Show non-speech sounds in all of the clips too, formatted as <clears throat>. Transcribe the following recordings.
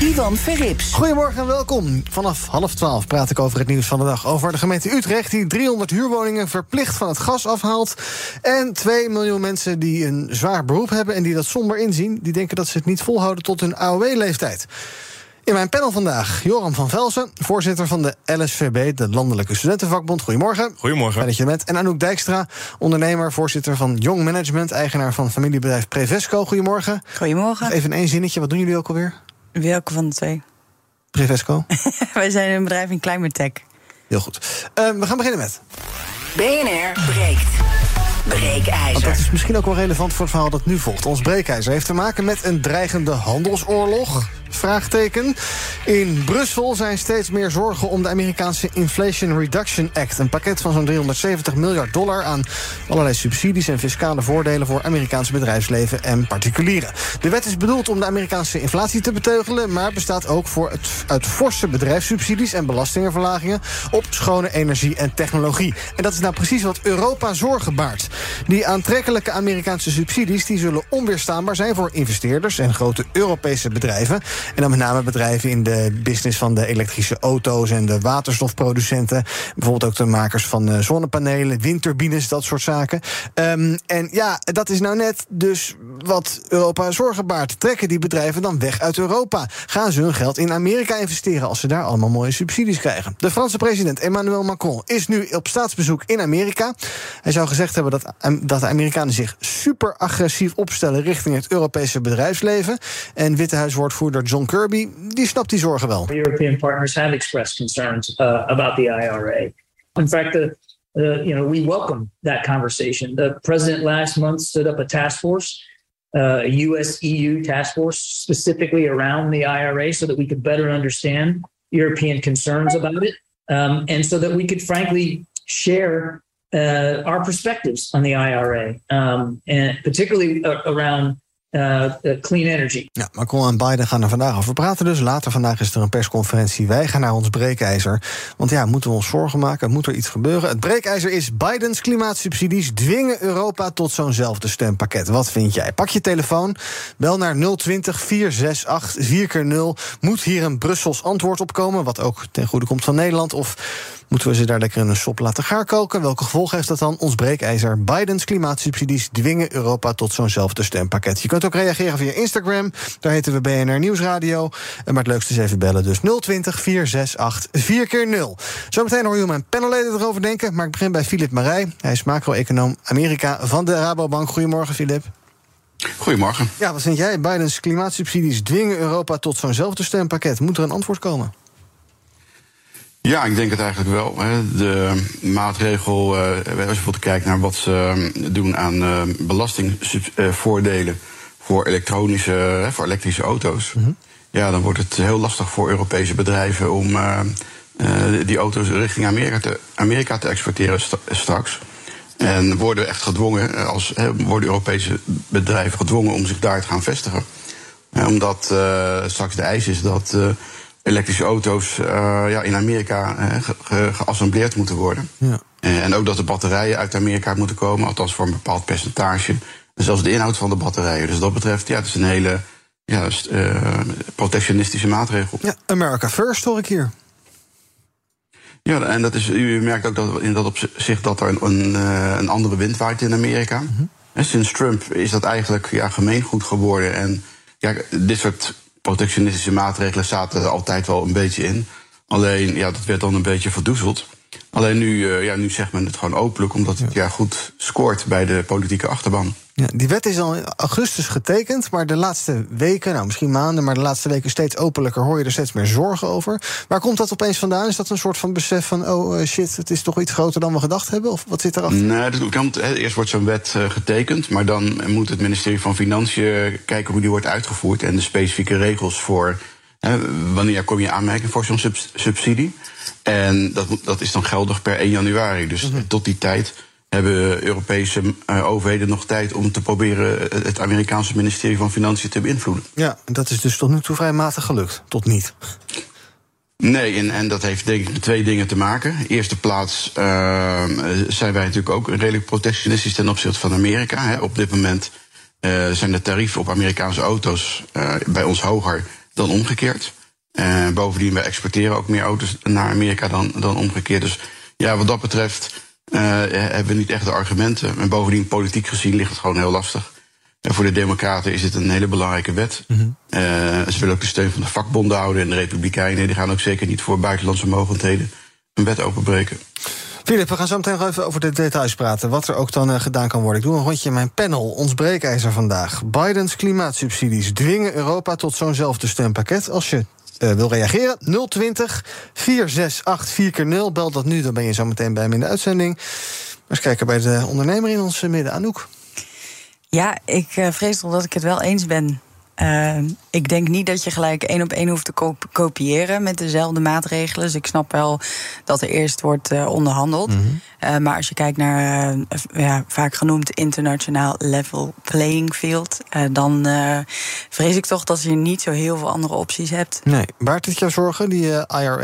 Ivan Verrips. Goedemorgen en welkom. Vanaf half twaalf praat ik over het nieuws van de dag. Over de gemeente Utrecht die 300 huurwoningen verplicht van het gas afhaalt. En 2 miljoen mensen die een zwaar beroep hebben en die dat somber inzien. Die denken dat ze het niet volhouden tot hun AOW-leeftijd. In mijn panel vandaag Joram van Velsen, voorzitter van de LSVB, de Landelijke Studentenvakbond. Goedemorgen. Goedemorgen. Fijn dat je er bent. En Anouk Dijkstra, ondernemer, voorzitter van Young Management, eigenaar van familiebedrijf Prevesco. Goedemorgen. Goedemorgen. Even in één zinnetje, wat doen jullie ook alweer? Welke van de twee? Prevesco. <laughs> Wij zijn een bedrijf in climate tech. Heel goed. Uh, we gaan beginnen met. BNR breekt. Breekijzer. Want dat is misschien ook wel relevant voor het verhaal dat nu volgt. Ons breekijzer heeft te maken met een dreigende handelsoorlog. Vraagteken. In Brussel zijn steeds meer zorgen om de Amerikaanse Inflation Reduction Act. Een pakket van zo'n 370 miljard dollar aan allerlei subsidies en fiscale voordelen voor Amerikaanse bedrijfsleven en particulieren. De wet is bedoeld om de Amerikaanse inflatie te beteugelen, maar bestaat ook voor het, uit forse bedrijfssubsidies en belastingenverlagingen op schone energie en technologie. En dat is nou precies wat Europa zorgen baart. Die aantrekkelijke Amerikaanse subsidies die zullen onweerstaanbaar zijn voor investeerders en grote Europese bedrijven. En dan met name bedrijven in de business van de elektrische auto's en de waterstofproducenten. Bijvoorbeeld ook de makers van eh, zonnepanelen, windturbines, dat soort zaken. Um, en ja, dat is nou net dus wat Europa zorgen baart. Trekken die bedrijven dan weg uit Europa? Gaan ze hun geld in Amerika investeren als ze daar allemaal mooie subsidies krijgen? De Franse president Emmanuel Macron is nu op staatsbezoek in Amerika. Hij zou gezegd hebben dat, dat de Amerikanen zich super agressief opstellen richting het Europese bedrijfsleven. En Witte Huiswoordvoerder John Kirby, die snapt die zorgen wel. European partners have expressed concerns uh, about the IRA. In fact, the, uh, you know, we welcome that conversation. The president last month stood up a task force, uh, a U.S. EU task force, specifically around the IRA, so that we could better understand European concerns about it, um, and so that we could, frankly, share uh, our perspectives on the IRA, um, and particularly around uh, clean energy. Ja, Macron en Biden gaan er vandaag over praten. Dus later vandaag is er een persconferentie. Wij gaan naar ons breekijzer. Want ja, moeten we ons zorgen maken? Moet er iets gebeuren? Het breekijzer is Bidens klimaatsubsidies dwingen Europa tot zo'nzelfde stempakket. Wat vind jij? Pak je telefoon, bel naar 020 468 4x0. Moet hier een Brussels antwoord op komen, wat ook ten goede komt van Nederland? Of Moeten we ze daar lekker in een sop laten gaar koken? Welke gevolgen heeft dat dan? Ons breekijzer. Bidens klimaatsubsidies dwingen Europa tot zo'nzelfde stempakket. Je kunt ook reageren via Instagram. Daar heten we BNR Nieuwsradio. Maar het leukste is even bellen. Dus 020 468 4 keer 0 Zometeen hoor je mijn panelleden erover denken. Maar ik begin bij Filip Marij. Hij is macro-econoom Amerika van de Rabobank. Goedemorgen, Filip. Goedemorgen. Ja, wat vind jij? Bidens klimaatsubsidies dwingen Europa tot zo'nzelfde stempakket. Moet er een antwoord komen? Ja, ik denk het eigenlijk wel. De maatregel, als je bijvoorbeeld kijkt naar wat ze doen aan belastingvoordelen voor, elektronische, voor elektrische auto's. Mm-hmm. Ja, dan wordt het heel lastig voor Europese bedrijven om die auto's richting Amerika te, Amerika te exporteren straks. En worden echt gedwongen, als, worden Europese bedrijven gedwongen om zich daar te gaan vestigen. Omdat straks de eis is dat elektrische auto's uh, ja, in Amerika uh, ge geassembleerd moeten worden. Ja. En ook dat de batterijen uit Amerika moeten komen, althans voor een bepaald percentage. En zelfs de inhoud van de batterijen. Dus dat betreft, ja, het is een hele ja, protectionistische maatregel. Ja, America first hoor ik hier. Ja, en dat is, u merkt ook dat in dat opzicht dat er een, een, een andere wind waait in Amerika. Mm -hmm. Sinds Trump is dat eigenlijk ja, gemeengoed geworden. En ja, dit soort protectionistische maatregelen zaten er altijd wel een beetje in. Alleen, ja, dat werd dan een beetje verdoezeld. Alleen nu, uh, ja, nu zegt men het gewoon openlijk, omdat het ja, goed scoort bij de politieke achterban. Ja, die wet is al in augustus getekend, maar de laatste weken, nou misschien maanden, maar de laatste weken steeds openlijker hoor je er steeds meer zorgen over. Waar komt dat opeens vandaan? Is dat een soort van besef van, oh shit, het is toch iets groter dan we gedacht hebben? Of wat zit erachter? Nee, dat komt, eerst wordt zo'n wet getekend, maar dan moet het ministerie van Financiën kijken hoe die wordt uitgevoerd en de specifieke regels voor Hè, wanneer kom je aanmerking voor zo'n subs- subsidie? En dat, dat is dan geldig per 1 januari. Dus tot die tijd hebben Europese eh, overheden nog tijd om te proberen het- het Amerikaanse ministerie van Financiën te beïnvloeden. Ja, dat is dus tot nu toe vrij matig gelukt. Tot niet. Nee, en, en dat heeft denk ik met twee dingen te maken. In eerste plaats eh, zijn wij natuurlijk ook redelijk protectionistisch ten opzichte van Amerika. Hè. Op dit moment eh, zijn de tarieven op Amerikaanse auto's eh, bij ons hoger dan omgekeerd. Eh, bovendien, wij exporteren ook meer auto's naar Amerika dan, dan omgekeerd. Dus ja, wat dat betreft eh, hebben we niet echt de argumenten. En bovendien, politiek gezien, ligt het gewoon heel lastig. En voor de Democraten is dit een hele belangrijke wet. Eh, ze willen ook de steun van de vakbonden houden. En de Republikeinen die gaan ook zeker niet voor buitenlandse mogendheden een wet openbreken. Filip, we gaan zo meteen nog even over de details praten. Wat er ook dan gedaan kan worden. Ik doe een rondje in mijn panel. Ons breekijzer vandaag. Bidens klimaatsubsidies dwingen Europa tot zo'nzelfde steunpakket. Als je wil reageren, 020 468 4 keer 0 Bel dat nu, dan ben je zo meteen bij me in de uitzending. Eens kijken bij de ondernemer in ons midden, Anouk. Ja, ik eh, vrees toch dat ik het wel eens ben. Eh, ik denk niet dat je gelijk één op één hoeft te kop- kopiëren met dezelfde maatregelen. Dus ik snap wel dat er eerst wordt eh, onderhandeld. Eh, maar als je kijkt naar, eh, ja, vaak genoemd internationaal level playing field, eh, dan vrees ik toch dat je niet zo heel veel andere opties hebt. Nee, baart het jou zorgen, die IRA,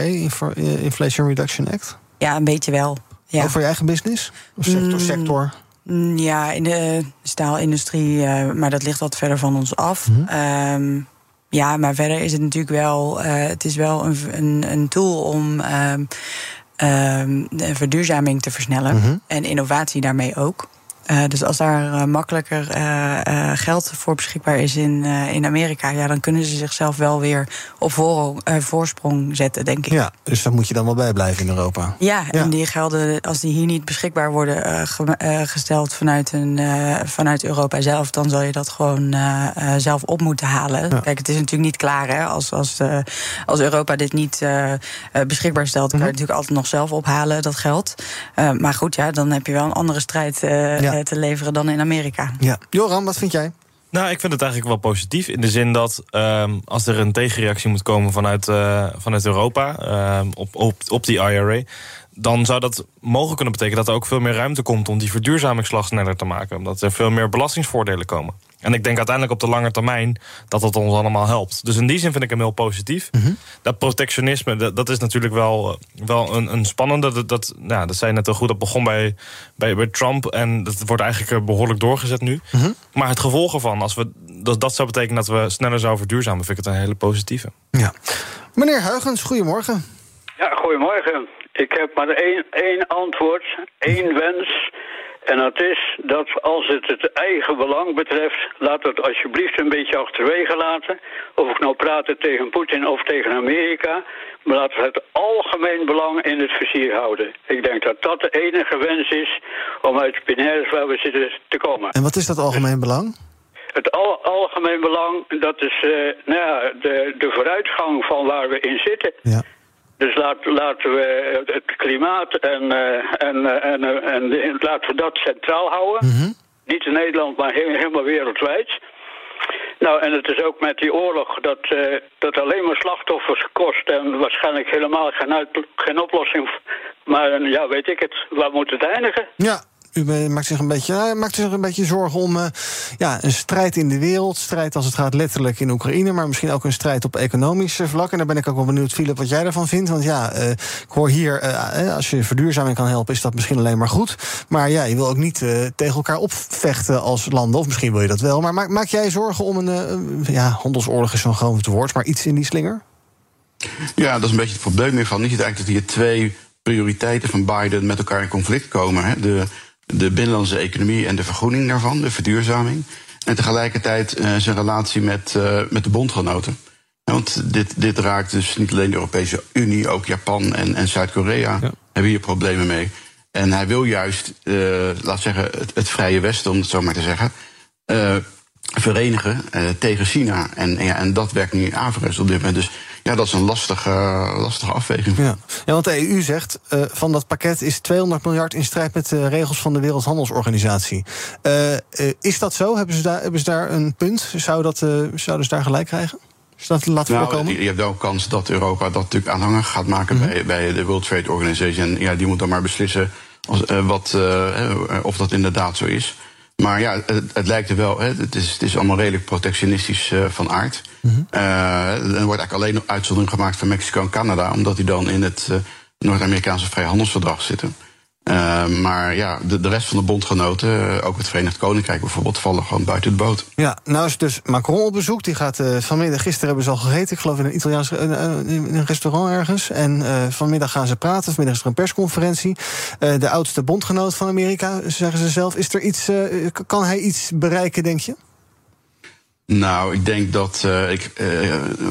Inflation Reduction Act? Ja, een beetje wel. Ja. Ook voor je eigen business? Of sector? Mm. sector? Mm, Ja, in de staalindustrie, eh, maar dat ligt wat verder van ons af. Ehm, ja, maar verder is het natuurlijk wel, eh, het is wel een, een, een tool om ehm, ehm, de verduurzaming te versnellen en innovatie daarmee ook. Eh, dus als daar eh, makkelijker eh, geld voor beschikbaar is in, in Amerika, ja, dan kunnen ze zichzelf wel weer op voor, voorsprong zetten, denk ik. Ja, dus daar moet je dan wel bij blijven in Europa. Ja, en die gelden, als die hier niet beschikbaar worden ge- gesteld vanuit, een, vanuit Europa zelf, dan zal je dat gewoon zelf op moeten halen. Kijk, het is natuurlijk niet klaar. Hè? Als, als, als Europa dit niet beschikbaar stelt, kan je het natuurlijk altijd nog zelf ophalen, dat geld. Maar goed, ja, dan heb je wel een andere strijd Ja. Eh, te leveren dan in Amerika. Ja. Joram, wat vind jij? Nou, ik vind het eigenlijk wel positief. In de zin dat ehm, als er een tegenreactie moet komen vanuit, eh, vanuit Europa ehm, op, op, op die IRA. Dan zou dat mogelijk kunnen betekenen dat er ook veel meer ruimte komt om die verduurzamingsslag sneller te maken. Omdat er veel meer belastingsvoordelen komen. En ik denk uiteindelijk op de lange termijn dat dat ons allemaal helpt. Dus in die zin vind ik hem heel positief. Dat protectionisme, dat, dat is natuurlijk wel, eh, wel een, een spannende. Dat, dat, nou, dat zei je net al goed, dat begon bij, bij, bij Trump. En dat wordt eigenlijk eh, behoorlijk doorgezet nu. Maar het gevolg ervan, als we, dat, dat zou betekenen dat we sneller zouden verduurzamen, vind ik het een hele positieve. Ja. Meneer Huigens, goedemorgen. Ja, goedemorgen. Ik heb maar één, één antwoord, één wens. En dat is dat als het het eigen belang betreft, laat het alsjeblieft een beetje achterwege laten. Of ik nou praten tegen Poetin of tegen Amerika. Maar laten we het algemeen belang in het vizier houden. Ik denk dat dat de enige wens is om uit de binaires waar we zitten te komen. En wat is dat algemeen belang? Het al, algemeen belang, dat is eh, nou ja, de, de vooruitgang van waar we in zitten. Ja. Dus laat, laten we het- klimaat en, eh, en, eh, en, eh, en, laten we dat centraal houden. Niet in Nederland, maar he- helemaal wereldwijd. Nou, en het is ook met die oorlog dat, dat alleen maar slachtoffers kost en waarschijnlijk helemaal geen, uit- geen oplossing. Maar ja, weet ik het, waar moet het eindigen? Ja, u maakt zich een beetje, nou, maakt zich een beetje zorgen om eh, ja, een strijd in de wereld. Strijd als het gaat letterlijk in Oekraïne, maar misschien ook een strijd op economisch eh, vlak. En daar ben ik ook wel benieuwd, Philip, wat jij daarvan vindt. Want ja, eh, ik hoor hier, eh, eh, als je verduurzaming kan helpen, is dat misschien alleen maar goed. Maar ja, je wil ook niet eh, tegen elkaar opvechten als landen. Of misschien wil je dat wel. Maar maak, maak jij zorgen om een, eh, ja, handelsoorlog is zo'n groot woord, maar iets in die slinger? Ja, dat is een beetje het probleem hiervan. Je ziet eigenlijk dat hier twee prioriteiten van Biden met elkaar in conflict komen. Hè? De, de binnenlandse economie en de vergroening daarvan, de verduurzaming. En tegelijkertijd eh, zijn relatie met, eh, met de bondgenoten. Want dit, dit raakt dus niet alleen de Europese Unie, ook Japan en, en Zuid-Korea hebben hier problemen mee. En hij wil juist, eh, laat zeggen, het, het Vrije Westen, om het zo maar te zeggen, verenigen eh, tegen China. En, en ja, en dat werkt nu averechts op dit moment. Dus ja, dat is een lastige, lastige afweging. Ja. ja, want de EU zegt eh, van dat pakket is 200 miljard in strijd met de regels van de Wereldhandelsorganisatie. Eh, is dat zo? Hebben ze, daar, hebben ze daar een punt? Zou dat, zouden ze daar gelijk krijgen? Dat laat Nou, voorkomen? je hebt wel kans dat Europa dat natuurlijk aanhangig gaat maken Mhm. bij, bij de World Trade Organization. En ja, die moet dan maar beslissen als, wat, of dat inderdaad zo is. Maar ja, het, het lijkt er wel. Hè, het, is, het is allemaal redelijk protectionistisch eh, van aard. Eh, er wordt eigenlijk alleen een uitzondering gemaakt van Mexico en Canada, omdat die dan in het eh, Noord-Amerikaanse vrijhandelsverdrag zitten. Eh, maar ja, de, de rest van de bondgenoten, eh, ook het Verenigd Koninkrijk bijvoorbeeld, vallen gewoon buiten de boot. Ja, nou is dus Macron op bezoek. Die gaat eh, vanmiddag, gisteren hebben ze al gegeten. Ik geloof in een Italiaans in een restaurant ergens. En vanmiddag gaan ze praten. Vanmiddag is er een persconferentie. De oudste bondgenoot van Amerika, zeggen ze zelf. Is er iets, kan hij iets bereiken, denk je? Nou, ik denk dat ik,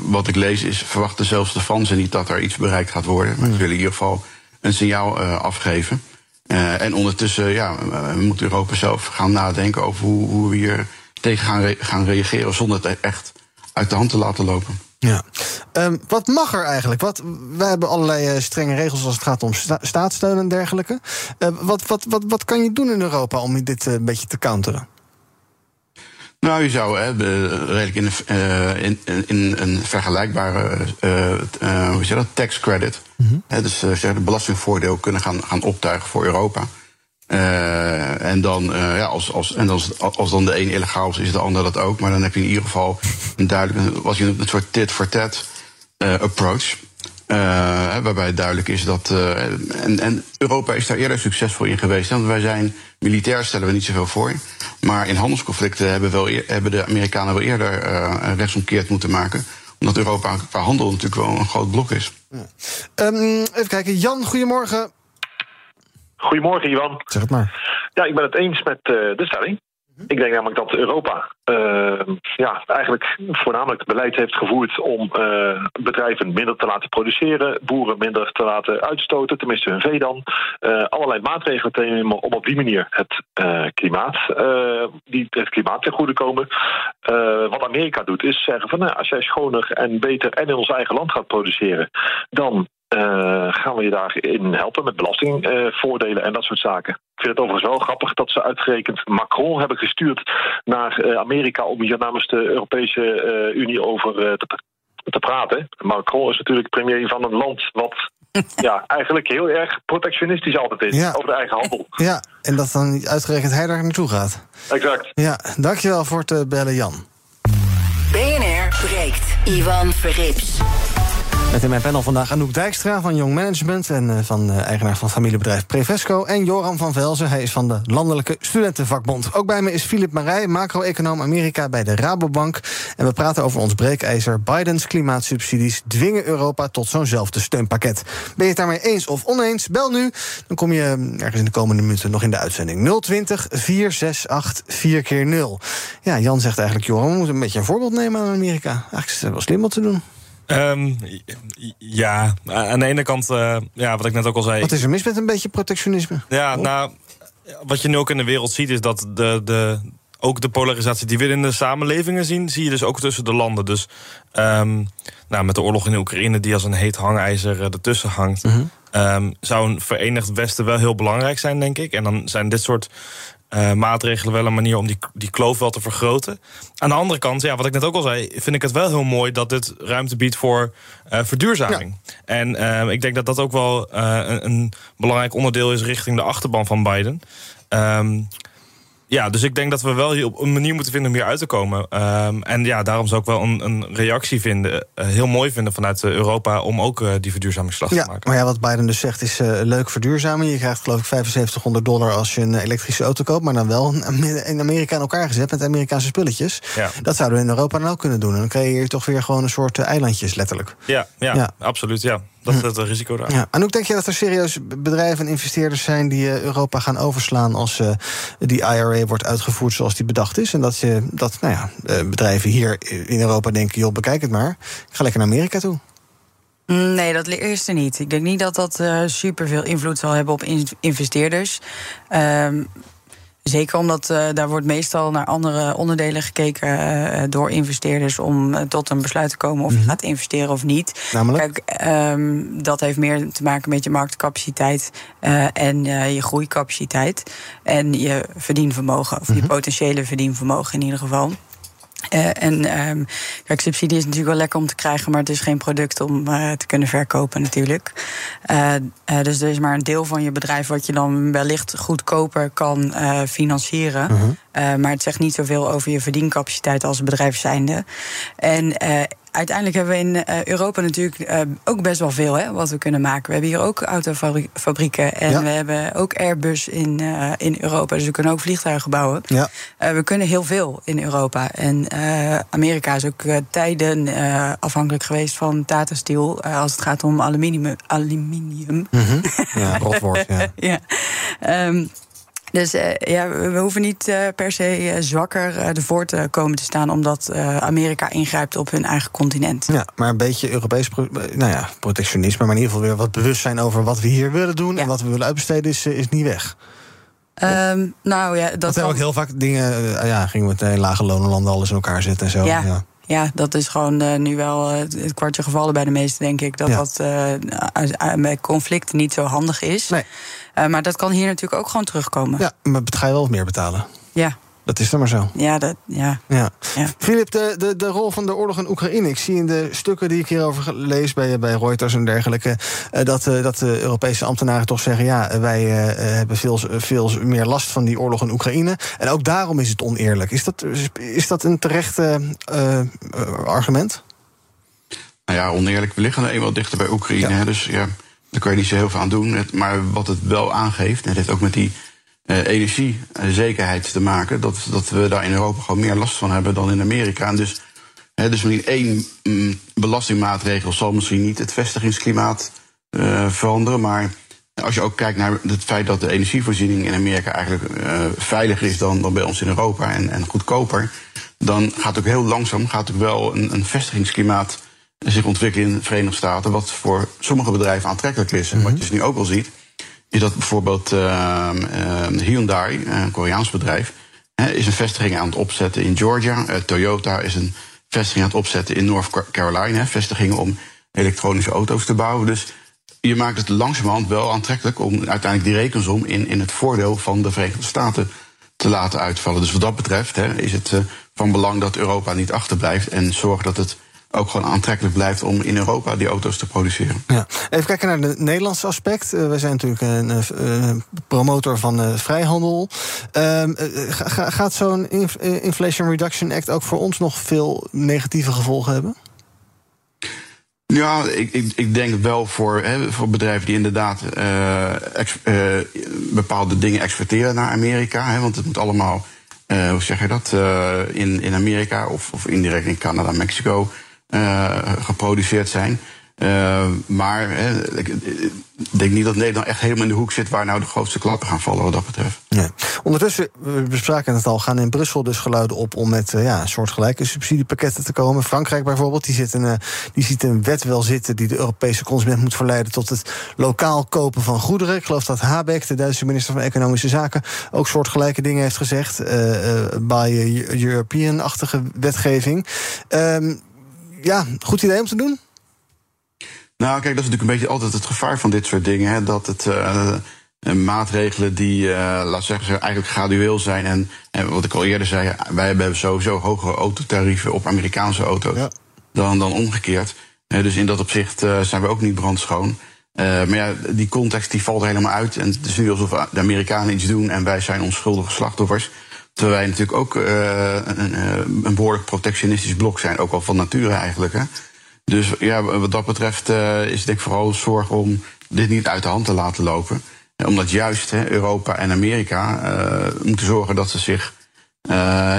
wat ik lees is, verwachten zelfs de Fransen niet dat er iets bereikt gaat worden. Maar ze willen in ieder geval een signaal afgeven. Eh, en ondertussen ja, eh, moet Europa zelf gaan nadenken over hoe, hoe we hier tegen gaan, gaan reageren zonder het echt uit de hand te laten lopen. Ja. Ehm, wat mag er eigenlijk? Wat, wij hebben allerlei eh, strenge regels als het gaat om sta- staatssteun en dergelijke. Eh, wat, wat, wat, wat kan je doen in Europa om dit een beetje te counteren? Nou, je zou hè, de- redelijk in, een- eh, in, in een vergelijkbare eh, eh, hoe zeg dat, tax credit, hè, dus zeg, de belastingvoordeel kunnen gaan, gaan optuigen voor Europa. En dan, ja, als, als, en als, als dan de een illegaal is, is de ander dat ook. Maar dan heb je in ieder geval een duidelijk, was je een soort tit-for-tat eh, approach. Eh, waarbij het duidelijk is dat. eh, en, en Europa is daar eerder succesvol in geweest. Want wij zijn militair stellen we niet zoveel voor. Maar in handelsconflicten hebben, wel, hebben de Amerikanen wel eerder eh rechtsomkeerd moeten maken. Omdat Europa qua handel natuurlijk wel een groot blok is. Ehm, even kijken. Jan, goedemorgen. Goedemorgen, Ivan. Zeg het maar. Ja, ik ben het eens met eh, de stelling. Ik denk namelijk dat Europa eh, ja, eigenlijk voornamelijk beleid heeft gevoerd om eh, bedrijven minder te laten produceren, boeren minder te laten uitstoten, tenminste hun vee dan. Eh, allerlei maatregelen te nemen om op die manier het, eh, klimaat, die, het klimaat ten goede komen. Wat Amerika doet is zeggen van nou, als jij schoner en beter en in ons eigen land gaat produceren, dan eh, gaan we je daarin helpen met belastingvoordelen en dat soort zaken. Ik vind het overigens wel grappig dat ze uitgerekend Macron hebben gestuurd naar eh, Amerika om hier namens de Europese eh, Unie over eh, te, te praten. Macron is natuurlijk premier van een land wat <laughs> ja, eigenlijk heel erg protectionistisch altijd is Ja. over de eigen handel. Ja, en dat dan niet uitgerekend hij daar naartoe gaat. Exact. Ja, dankjewel voor het bellen, Jan. BNR breekt. Ivan Verrips. Met in mijn panel vandaag Anouk Dijkstra van Young Management... en eh, van eh, eigenaar van familiebedrijf Prevesco... en Joram van Velzen, hij is van de Landelijke Studentenvakbond. Ook bij me is Filip Marij, macro-econoom Amerika bij de Rabobank. En we praten over ons breekijzer. Bidens klimaatsubsidies dwingen Europa tot zo'nzelfde steunpakket. Ben je het daarmee eens of oneens? Bel nu, dan kom je eh, ergens in de komende minuten nog in de uitzending. 020 468 4 keer 0 Ja, Jan zegt eigenlijk, Joram, we moeten een beetje een voorbeeld nemen aan Amerika. Eigenlijk is het wel slim wat te doen. Ehm, ja, aan de ene kant, eh, ja, wat ik net ook al zei. Wat is er mis met een beetje protectionisme? Ja, nou, wat je nu ook in de wereld ziet, is dat de, de, ook de polarisatie die we in de samenlevingen zien, zie je dus ook tussen de landen. Dus ehm, nou, met de oorlog in de Oekraïne, die als een heet hangijzer eh, ertussen hangt, ehm, zou een verenigd Westen wel heel belangrijk zijn, denk ik. En dan zijn dit soort eh, maatregelen wel een manier om die, die kloof wel te vergroten. Aan de andere kant, ja, wat ik net ook al zei, vind ik het wel heel mooi dat dit ruimte biedt voor eh, verduurzaming. En eh, ik denk dat dat ook wel een, een belangrijk onderdeel is richting de achterban van Biden. Ehm, ja, dus ik denk dat we wel hier op een manier moeten vinden om hier uit te komen. Ehm, en ja, daarom zou ik wel een, een reactie vinden, eh, heel mooi vinden vanuit eh, Europa om ook eh, die verduurzamingsslag te Ja, maken. maar ja, wat Biden dus zegt is leuk verduurzamen. Je krijgt geloof ik 7500 dollar als je een elektrische auto koopt... maar dan wel in Amerika in elkaar gezet met Amerikaanse spulletjes. Ja. Dat zouden we in Europa dan ook kunnen doen. En dan creëer je toch weer gewoon een soort eilandjes, letterlijk. Ja, ja, Ja. absoluut. Ja. Dat is het risico daar. Ja. En ook denk je dat er serieus bedrijven en investeerders zijn... die eh, Europa gaan overslaan als eh, die IRA wordt uitgevoerd zoals die bedacht is? En dat, je, dat nou ja, eh, bedrijven hier in Europa denken... joh, bekijk het maar, ik ga lekker naar Amerika toe. Nee, dat eerste niet. Ik denk niet dat dat uh, super veel invloed zal hebben op in investeerders. Um, Zeker omdat uh, daar wordt meestal naar andere onderdelen gekeken uh, door investeerders om uh, tot een besluit te komen of je gaat investeren of niet. Namelijk? Kijk, um, dat heeft meer te maken met je marktcapaciteit en je groeicapaciteit en je verdienvermogen, of je potentiële verdienvermogen in ieder geval. Uh, en um, kijk, subsidie is natuurlijk wel lekker om te krijgen, maar het is geen product om uh, te kunnen verkopen natuurlijk. Uh, dus er is maar een deel van je bedrijf wat je dan wellicht goedkoper kan financieren. -huh. maar het zegt niet zoveel over je verdiencapaciteit als bedrijf zijnde. En uiteindelijk hebben we in uh, Europa natuurlijk uh, ook best wel veel hè, wat we kunnen maken. We hebben hier ook autofabrieken en ja. we hebben ook Airbus in, uh, in Europa. Dus we kunnen ook vliegtuigen bouwen. Ja. we kunnen heel veel in Europa. En Amerika is ook tijden afhankelijk geweest van Tata Steel als het gaat om aluminium. aluminium. Mm -hmm. Ja, <laughs> rotwoord. ja. ja. Um, dus uh, ja, we hoeven niet uh, per se uh, zwakker ervoor te komen te staan, omdat Amerika ingrijpt op hun eigen continent. Ja, maar een beetje Europees nou ja, protectionisme, maar in ieder geval weer wat bewustzijn over wat we hier willen doen ja. en wat we willen uitbesteden, is, is niet weg. Um, nou ja, dat. Kan... ook heel vaak dingen. ja, gingen we meteen lage lonenlanden alles in elkaar zetten en zo. Ja. ja. Ja, dat is gewoon uh, nu wel uh, het kwartje gevallen bij de meesten, denk ik. Dat ja. dat uh, bij conflicten niet zo handig is. Nee. Maar dat kan hier natuurlijk ook gewoon terugkomen. Ja, maar ga je wel meer betalen. Ja. Dat is er maar zo. Ja, dat, ja. ja. Filip, de, de, de rol van de oorlog in Oekraïne. Ik zie in de stukken die ik hierover lees bij, bij Reuters en dergelijke. dat, dat de Europese ambtenaren toch zeggen: ja, wij hebben veel, veel meer last van die oorlog in Oekraïne. En ook daarom is het oneerlijk. Is dat, is dat een terecht uh, argument? Nou ja, oneerlijk. We liggen eenmaal dichter bij Oekraïne. Hè, dus ja, daar kan je niet zo heel veel aan doen. Maar wat het wel aangeeft, het heeft ook met die uh, energiezekerheid te maken. Dat, dat we daar in Europa gewoon meer last van hebben dan in Amerika. En dus, hè, dus misschien één mm, belastingmaatregel zal misschien niet het vestigingsklimaat uh, veranderen. Maar als je ook kijkt naar het feit dat de energievoorziening in Amerika eigenlijk uh, veiliger is dan, dan bij ons in Europa en, en goedkoper. Dan gaat ook heel langzaam gaat ook wel een, een vestigingsklimaat zich ontwikkelen in de Verenigde Staten. Wat voor sommige bedrijven aantrekkelijk is. En mm -hmm. wat je dus nu ook al ziet is dat bijvoorbeeld uh, uh, Hyundai, een Koreaans bedrijf, is een vestiging aan het opzetten in Georgia. Uh, Toyota is een vestiging aan het opzetten in North Carolina. Vestigingen om elektronische auto's te bouwen. Dus je maakt het langzamerhand wel aantrekkelijk om uiteindelijk die rekensom in, in het voordeel van de Verenigde Staten te laten uitvallen. Dus wat dat betreft hè, is het van belang dat Europa niet achterblijft en zorgt dat het ook gewoon aantrekkelijk blijft om in Europa die auto's te produceren. Ja. Even kijken naar het Nederlandse aspect. Uh, wij zijn natuurlijk een uh, promotor van uh, vrijhandel. Ehm, ga, gaat zo'n inf Inflation Reduction Act ook voor ons nog veel negatieve gevolgen hebben? Ja, ik, ik, ik denk wel voor, hè, voor bedrijven die inderdaad bepaalde dingen exporteren naar Amerika. Hè, want het moet allemaal, hoe zeg je dat, in, in Amerika of, of indirect in Canada, Mexico geproduceerd zijn. Uh, maar ik denk niet dat Nederland echt helemaal in de hoek zit waar nou de grootste klappen gaan vallen wat dat betreft. Ondertussen, we bespraken het al, gaan in Brussel dus geluiden op om met uh, ja, soortgelijke subsidiepakketten te komen. Frankrijk bijvoorbeeld, die, zit een, uh, die ziet een wet wel zitten die de Europese consument moet verleiden tot het lokaal kopen van goederen. Ik geloof dat Habeck, de Duitse minister van Economische Zaken, ook soortgelijke dingen heeft gezegd. bij European-achtige wetgeving. Um, ja, goed idee om te doen? Nou, kijk, dat is natuurlijk een beetje altijd het gevaar van dit soort dingen. Hè, dat het uh, maatregelen die, uh, laat zeggen, eigenlijk gradueel zijn. En, en, wat ik al eerder zei, wij hebben sowieso hogere autotarieven op Amerikaanse auto's ja. dan, dan omgekeerd. Uh, dus in dat opzicht zijn we ook niet brandschoon. maar ja, die context die valt helemaal uit. En het is nu alsof de Amerikanen iets doen en wij zijn onschuldige slachtoffers. Terwijl wij natuurlijk ook uh, een, een behoorlijk protectionistisch blok zijn, ook al van nature eigenlijk. Hè. Dus ja, wat dat betreft uh, is denk ik vooral zorg om dit niet uit de hand te laten lopen. Omdat juist hè, Europa en Amerika moeten zorgen dat ze zich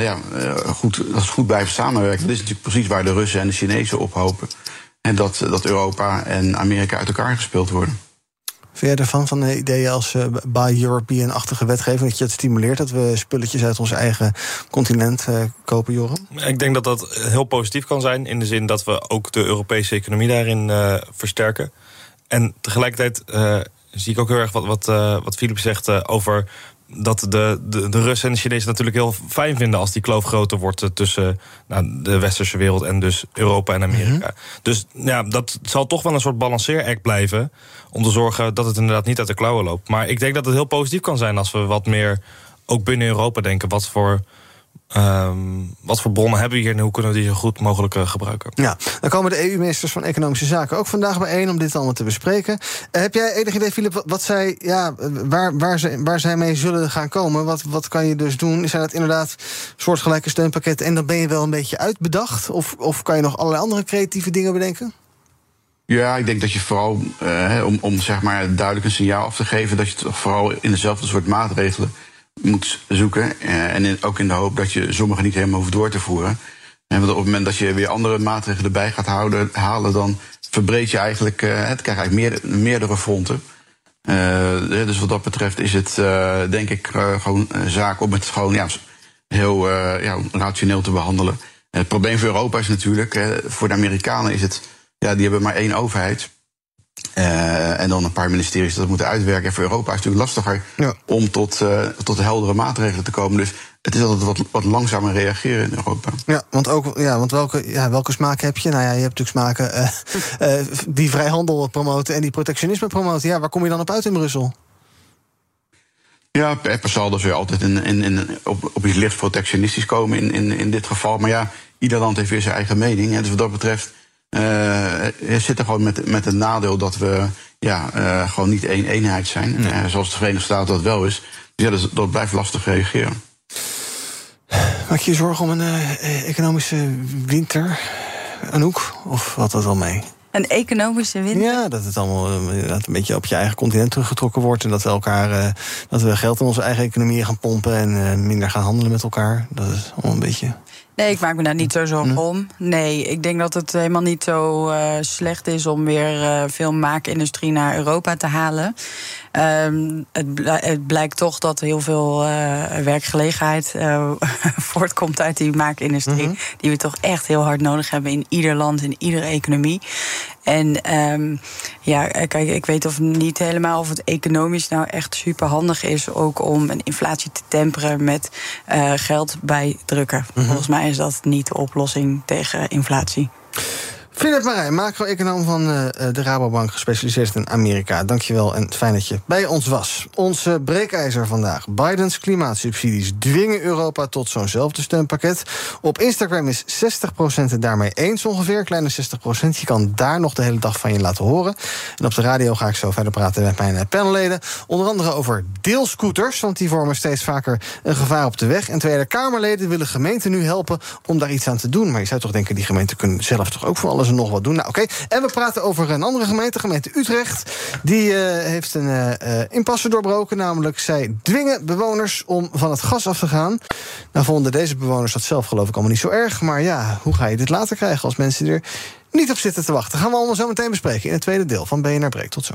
ja, goed, dat ze goed blijven samenwerken. Dat is natuurlijk precies waar de Russen en de Chinezen op hopen. En dat, dat Europa en Amerika uit elkaar gespeeld worden. Vind jij van ideeën als uh, Buy European-achtige wetgeving... dat je het stimuleert dat we spulletjes uit ons eigen continent uh, kopen, Joram? Ik denk dat dat heel positief kan zijn... in de zin dat we ook de Europese economie daarin uh, versterken. En tegelijkertijd zie ik ook heel erg wat, wat, wat Philip zegt over dat de, de, de Russen en de Chinezen natuurlijk heel fijn vinden als die kloof groter wordt tussen nou, de westerse wereld en dus Europa en Amerika. Mm -hmm. Dus ja, dat zal toch wel een soort balanceeract blijven. Om te zorgen dat het inderdaad niet uit de klauwen loopt. Maar ik denk dat het heel positief kan zijn als we wat meer ook binnen Europa denken. Wat voor Ehm, wat voor bronnen hebben we hier en hoe kunnen we die zo goed mogelijk eh, gebruiken? Ja, dan komen de EU-ministers van Economische Zaken ook vandaag bijeen om dit allemaal te bespreken. Uh, heb jij enig idee, Filip, wat zij, ja, waar, waar, ze, waar zij mee zullen gaan komen? Wat, wat kan je dus doen? Zijn dat inderdaad soortgelijke steunpakketten en dan ben je wel een beetje uitbedacht? Of, of kan je nog allerlei andere creatieve dingen bedenken? Ja, ik denk dat je vooral, uh, om, om zeg maar duidelijk een signaal af te geven, dat je het vooral in dezelfde soort maatregelen moet zoeken. Uh, en ook in de hoop dat je sommige niet helemaal hoeft door te voeren. En op het moment dat je weer andere maatregelen erbij gaat houden, halen, dan verbreed je eigenlijk, uh, het krijgt eigenlijk meer, meerdere fronten. dus wat dat betreft is het, denk ik, gewoon een zaak om het gewoon ja, heel ja, rationeel te behandelen. het probleem voor Europa is natuurlijk, voor de Amerikanen is het ja, die hebben maar één overheid. Uh, en dan een paar ministeries dat moeten uitwerken. En voor Europa is het natuurlijk lastiger ja. om tot, uh, tot heldere maatregelen te komen. Dus het is altijd wat, wat langzamer reageren in Europa. Ja, want, ook, ja, want welke, ja, welke smaak heb je? Nou ja, je hebt natuurlijk smaken uh, <laughs> die vrijhandel promoten en die protectionisme promoten. Ja, waar kom je dan op uit in Brussel? Ja, per saldo zul je altijd in, in, in, op, op iets licht protectionistisch komen in, in, in dit geval. Maar ja, ieder land heeft weer zijn eigen mening. En dus wat dat betreft uh, zitten gewoon met, met het nadeel dat we ja, uh, gewoon niet één eenheid zijn. Nee. Uh, zoals de Verenigde Staten dat wel is. Dus ja, dat, dat blijft lastig reageren. Maak je je zorgen om een economische winter, Anouk? Of valt dat wel mee? Een economische winter? Ja, dat het allemaal dat een beetje op je eigen continent teruggetrokken wordt. En dat we elkaar dat we geld in onze eigen economie gaan pompen en minder gaan handelen met elkaar. Dat is allemaal een beetje. Nee, ik maak me daar niet zo zorgen om. Nee, ik denk dat het helemaal niet zo uh, slecht is om weer uh, veel maakindustrie naar Europa te halen. Um, het, bl het, blijkt toch dat heel veel uh, werkgelegenheid <laughs> voortkomt uit die maakindustrie. Mm -hmm. Die we toch echt heel hard nodig hebben in ieder land, in iedere economie. En um, ja, kijk, ik weet of niet helemaal of het economisch nou echt super handig is ook om een inflatie te temperen met uh, geld bijdrukken. Mm -hmm. Volgens mij is dat niet de oplossing tegen inflatie. Philip Marijn, macro-econoom van uh, de Rabobank, gespecialiseerd in Amerika. Dankjewel en fijn dat je bij ons was. Onze breekijzer vandaag. Bidens klimaatsubsidies dwingen Europa tot zo'nzelfde steunpakket. Op Instagram is 60% het daarmee eens ongeveer, kleine 60%. Je kan daar nog de hele dag van je laten horen. En op de radio ga ik zo verder praten met mijn panelleden. Onder andere over deelscooters, want die vormen steeds vaker een gevaar op de weg. En Tweede Kamerleden willen gemeenten nu helpen om daar iets aan te doen. Maar je zou toch denken, die gemeenten kunnen zelf toch ook voor alles nog wat doen. Nou, oké. En we praten over een andere gemeente, gemeente Utrecht. Die uh, heeft een uh, impasse doorbroken. Namelijk, zij dwingen bewoners om van het gas af te gaan. Nou, vonden deze bewoners dat zelf geloof ik allemaal niet zo erg. Maar ja, hoe ga je dit later krijgen als mensen er niet op zitten te wachten? Gaan we allemaal zo meteen bespreken in het tweede deel van BNR Breek. Tot zo.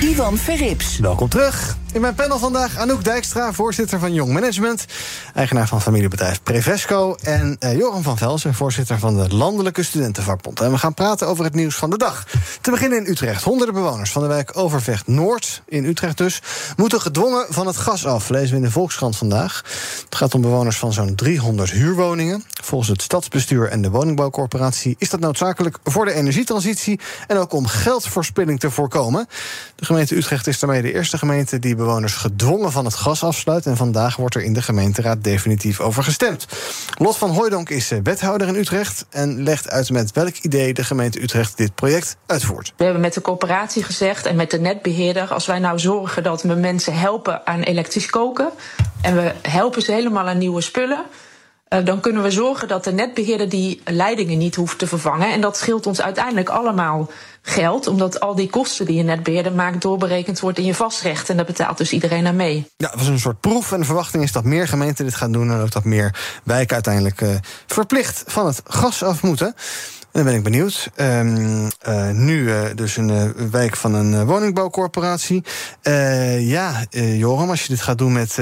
Ivan Verrips. Welkom terug. In mijn panel vandaag Anouk Dijkstra, voorzitter van Jong Management, eigenaar van familiebedrijf Prevesco, en uh, Joram van Velsen, voorzitter van de Landelijke Studentenvakbond. En we gaan praten over het nieuws van de dag. Te beginnen in Utrecht. Honderden bewoners van de wijk Overvecht Noord, in Utrecht dus, moeten gedwongen van het gas af, lezen we in de Volkskrant vandaag. Het gaat om bewoners van zo'n 300 huurwoningen. Volgens het stadsbestuur en de woningbouwcorporatie is dat noodzakelijk voor de energietransitie en ook om geldverspilling te voorkomen. De gemeente Utrecht is daarmee de eerste gemeente die bewoners gedwongen van het gas afsluit. En vandaag wordt er in de gemeenteraad definitief over gestemd. Lot van Hooijdonk is wethouder in Utrecht en legt uit met welk idee de gemeente Utrecht dit project uitvoert. We hebben met de coöperatie gezegd en met de netbeheerder: als wij nou zorgen dat we mensen helpen aan elektrisch koken en we helpen ze helemaal aan nieuwe spullen. Uh, dan kunnen we zorgen dat de netbeheerder die leidingen niet hoeft te vervangen. En dat scheelt ons uiteindelijk allemaal geld, omdat al die kosten die je netbeheerder maakt doorberekend wordt in je vastrecht. En daar betaalt dus iedereen aan mee. Ja, het was een soort proef. En de verwachting is dat meer gemeenten dit gaan doen. En ook dat meer wijken uiteindelijk uh, verplicht van het gas af moeten. Dan ben ik benieuwd. Ehm, eh, nu eh, dus een eh, wijk van een woningbouwcorporatie. Ja, Joram, als je dit gaat doen met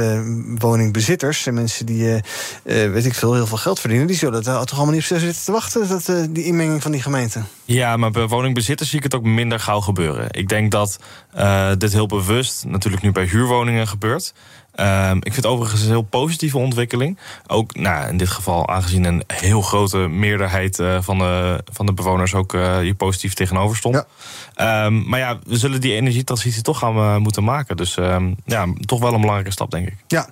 woningbezitters... en mensen die, weet ik veel, heel veel geld verdienen... die zullen er toch allemaal niet op zitten te wachten... Dat, die inmenging van die gemeente. Ja, maar bij woningbezitters zie ik het ook minder gauw gebeuren. Ik denk dat dit heel bewust natuurlijk nu bij huurwoningen gebeurt. Ehm, ik vind het overigens een heel positieve ontwikkeling. Ook nou, in dit geval aangezien een heel grote meerderheid eh, van, de, van de bewoners ook eh, hier positief tegenover stond. Ehm, maar ja, we zullen die energietransitie toch gaan eh, moeten maken. Dus ehm, ja, toch wel een belangrijke stap, denk ik. Ja,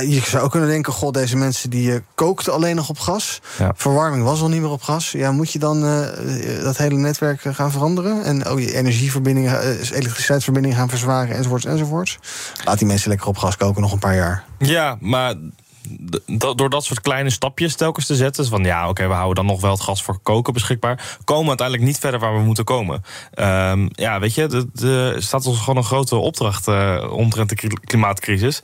je zou ook kunnen denken... goh, deze mensen die kookten alleen nog op gas. Ja. Verwarming was al niet meer op gas. Ja, moet je dan dat hele netwerk gaan veranderen? En ook je energieverbindingen, elektriciteitsverbindingen gaan verzwaren... enzovoorts, enzovoorts. Laat die mensen lekker op gas koken nog een paar jaar. Ja, maar door dat soort kleine stapjes telkens te zetten... dus van ja, oké, we houden dan nog wel het gas voor koken beschikbaar... komen we uiteindelijk niet verder waar we moeten komen. Ehm, ja, weet je, er staat ons gewoon een grote opdracht... eh omtrent de kli- klimaatcrisis.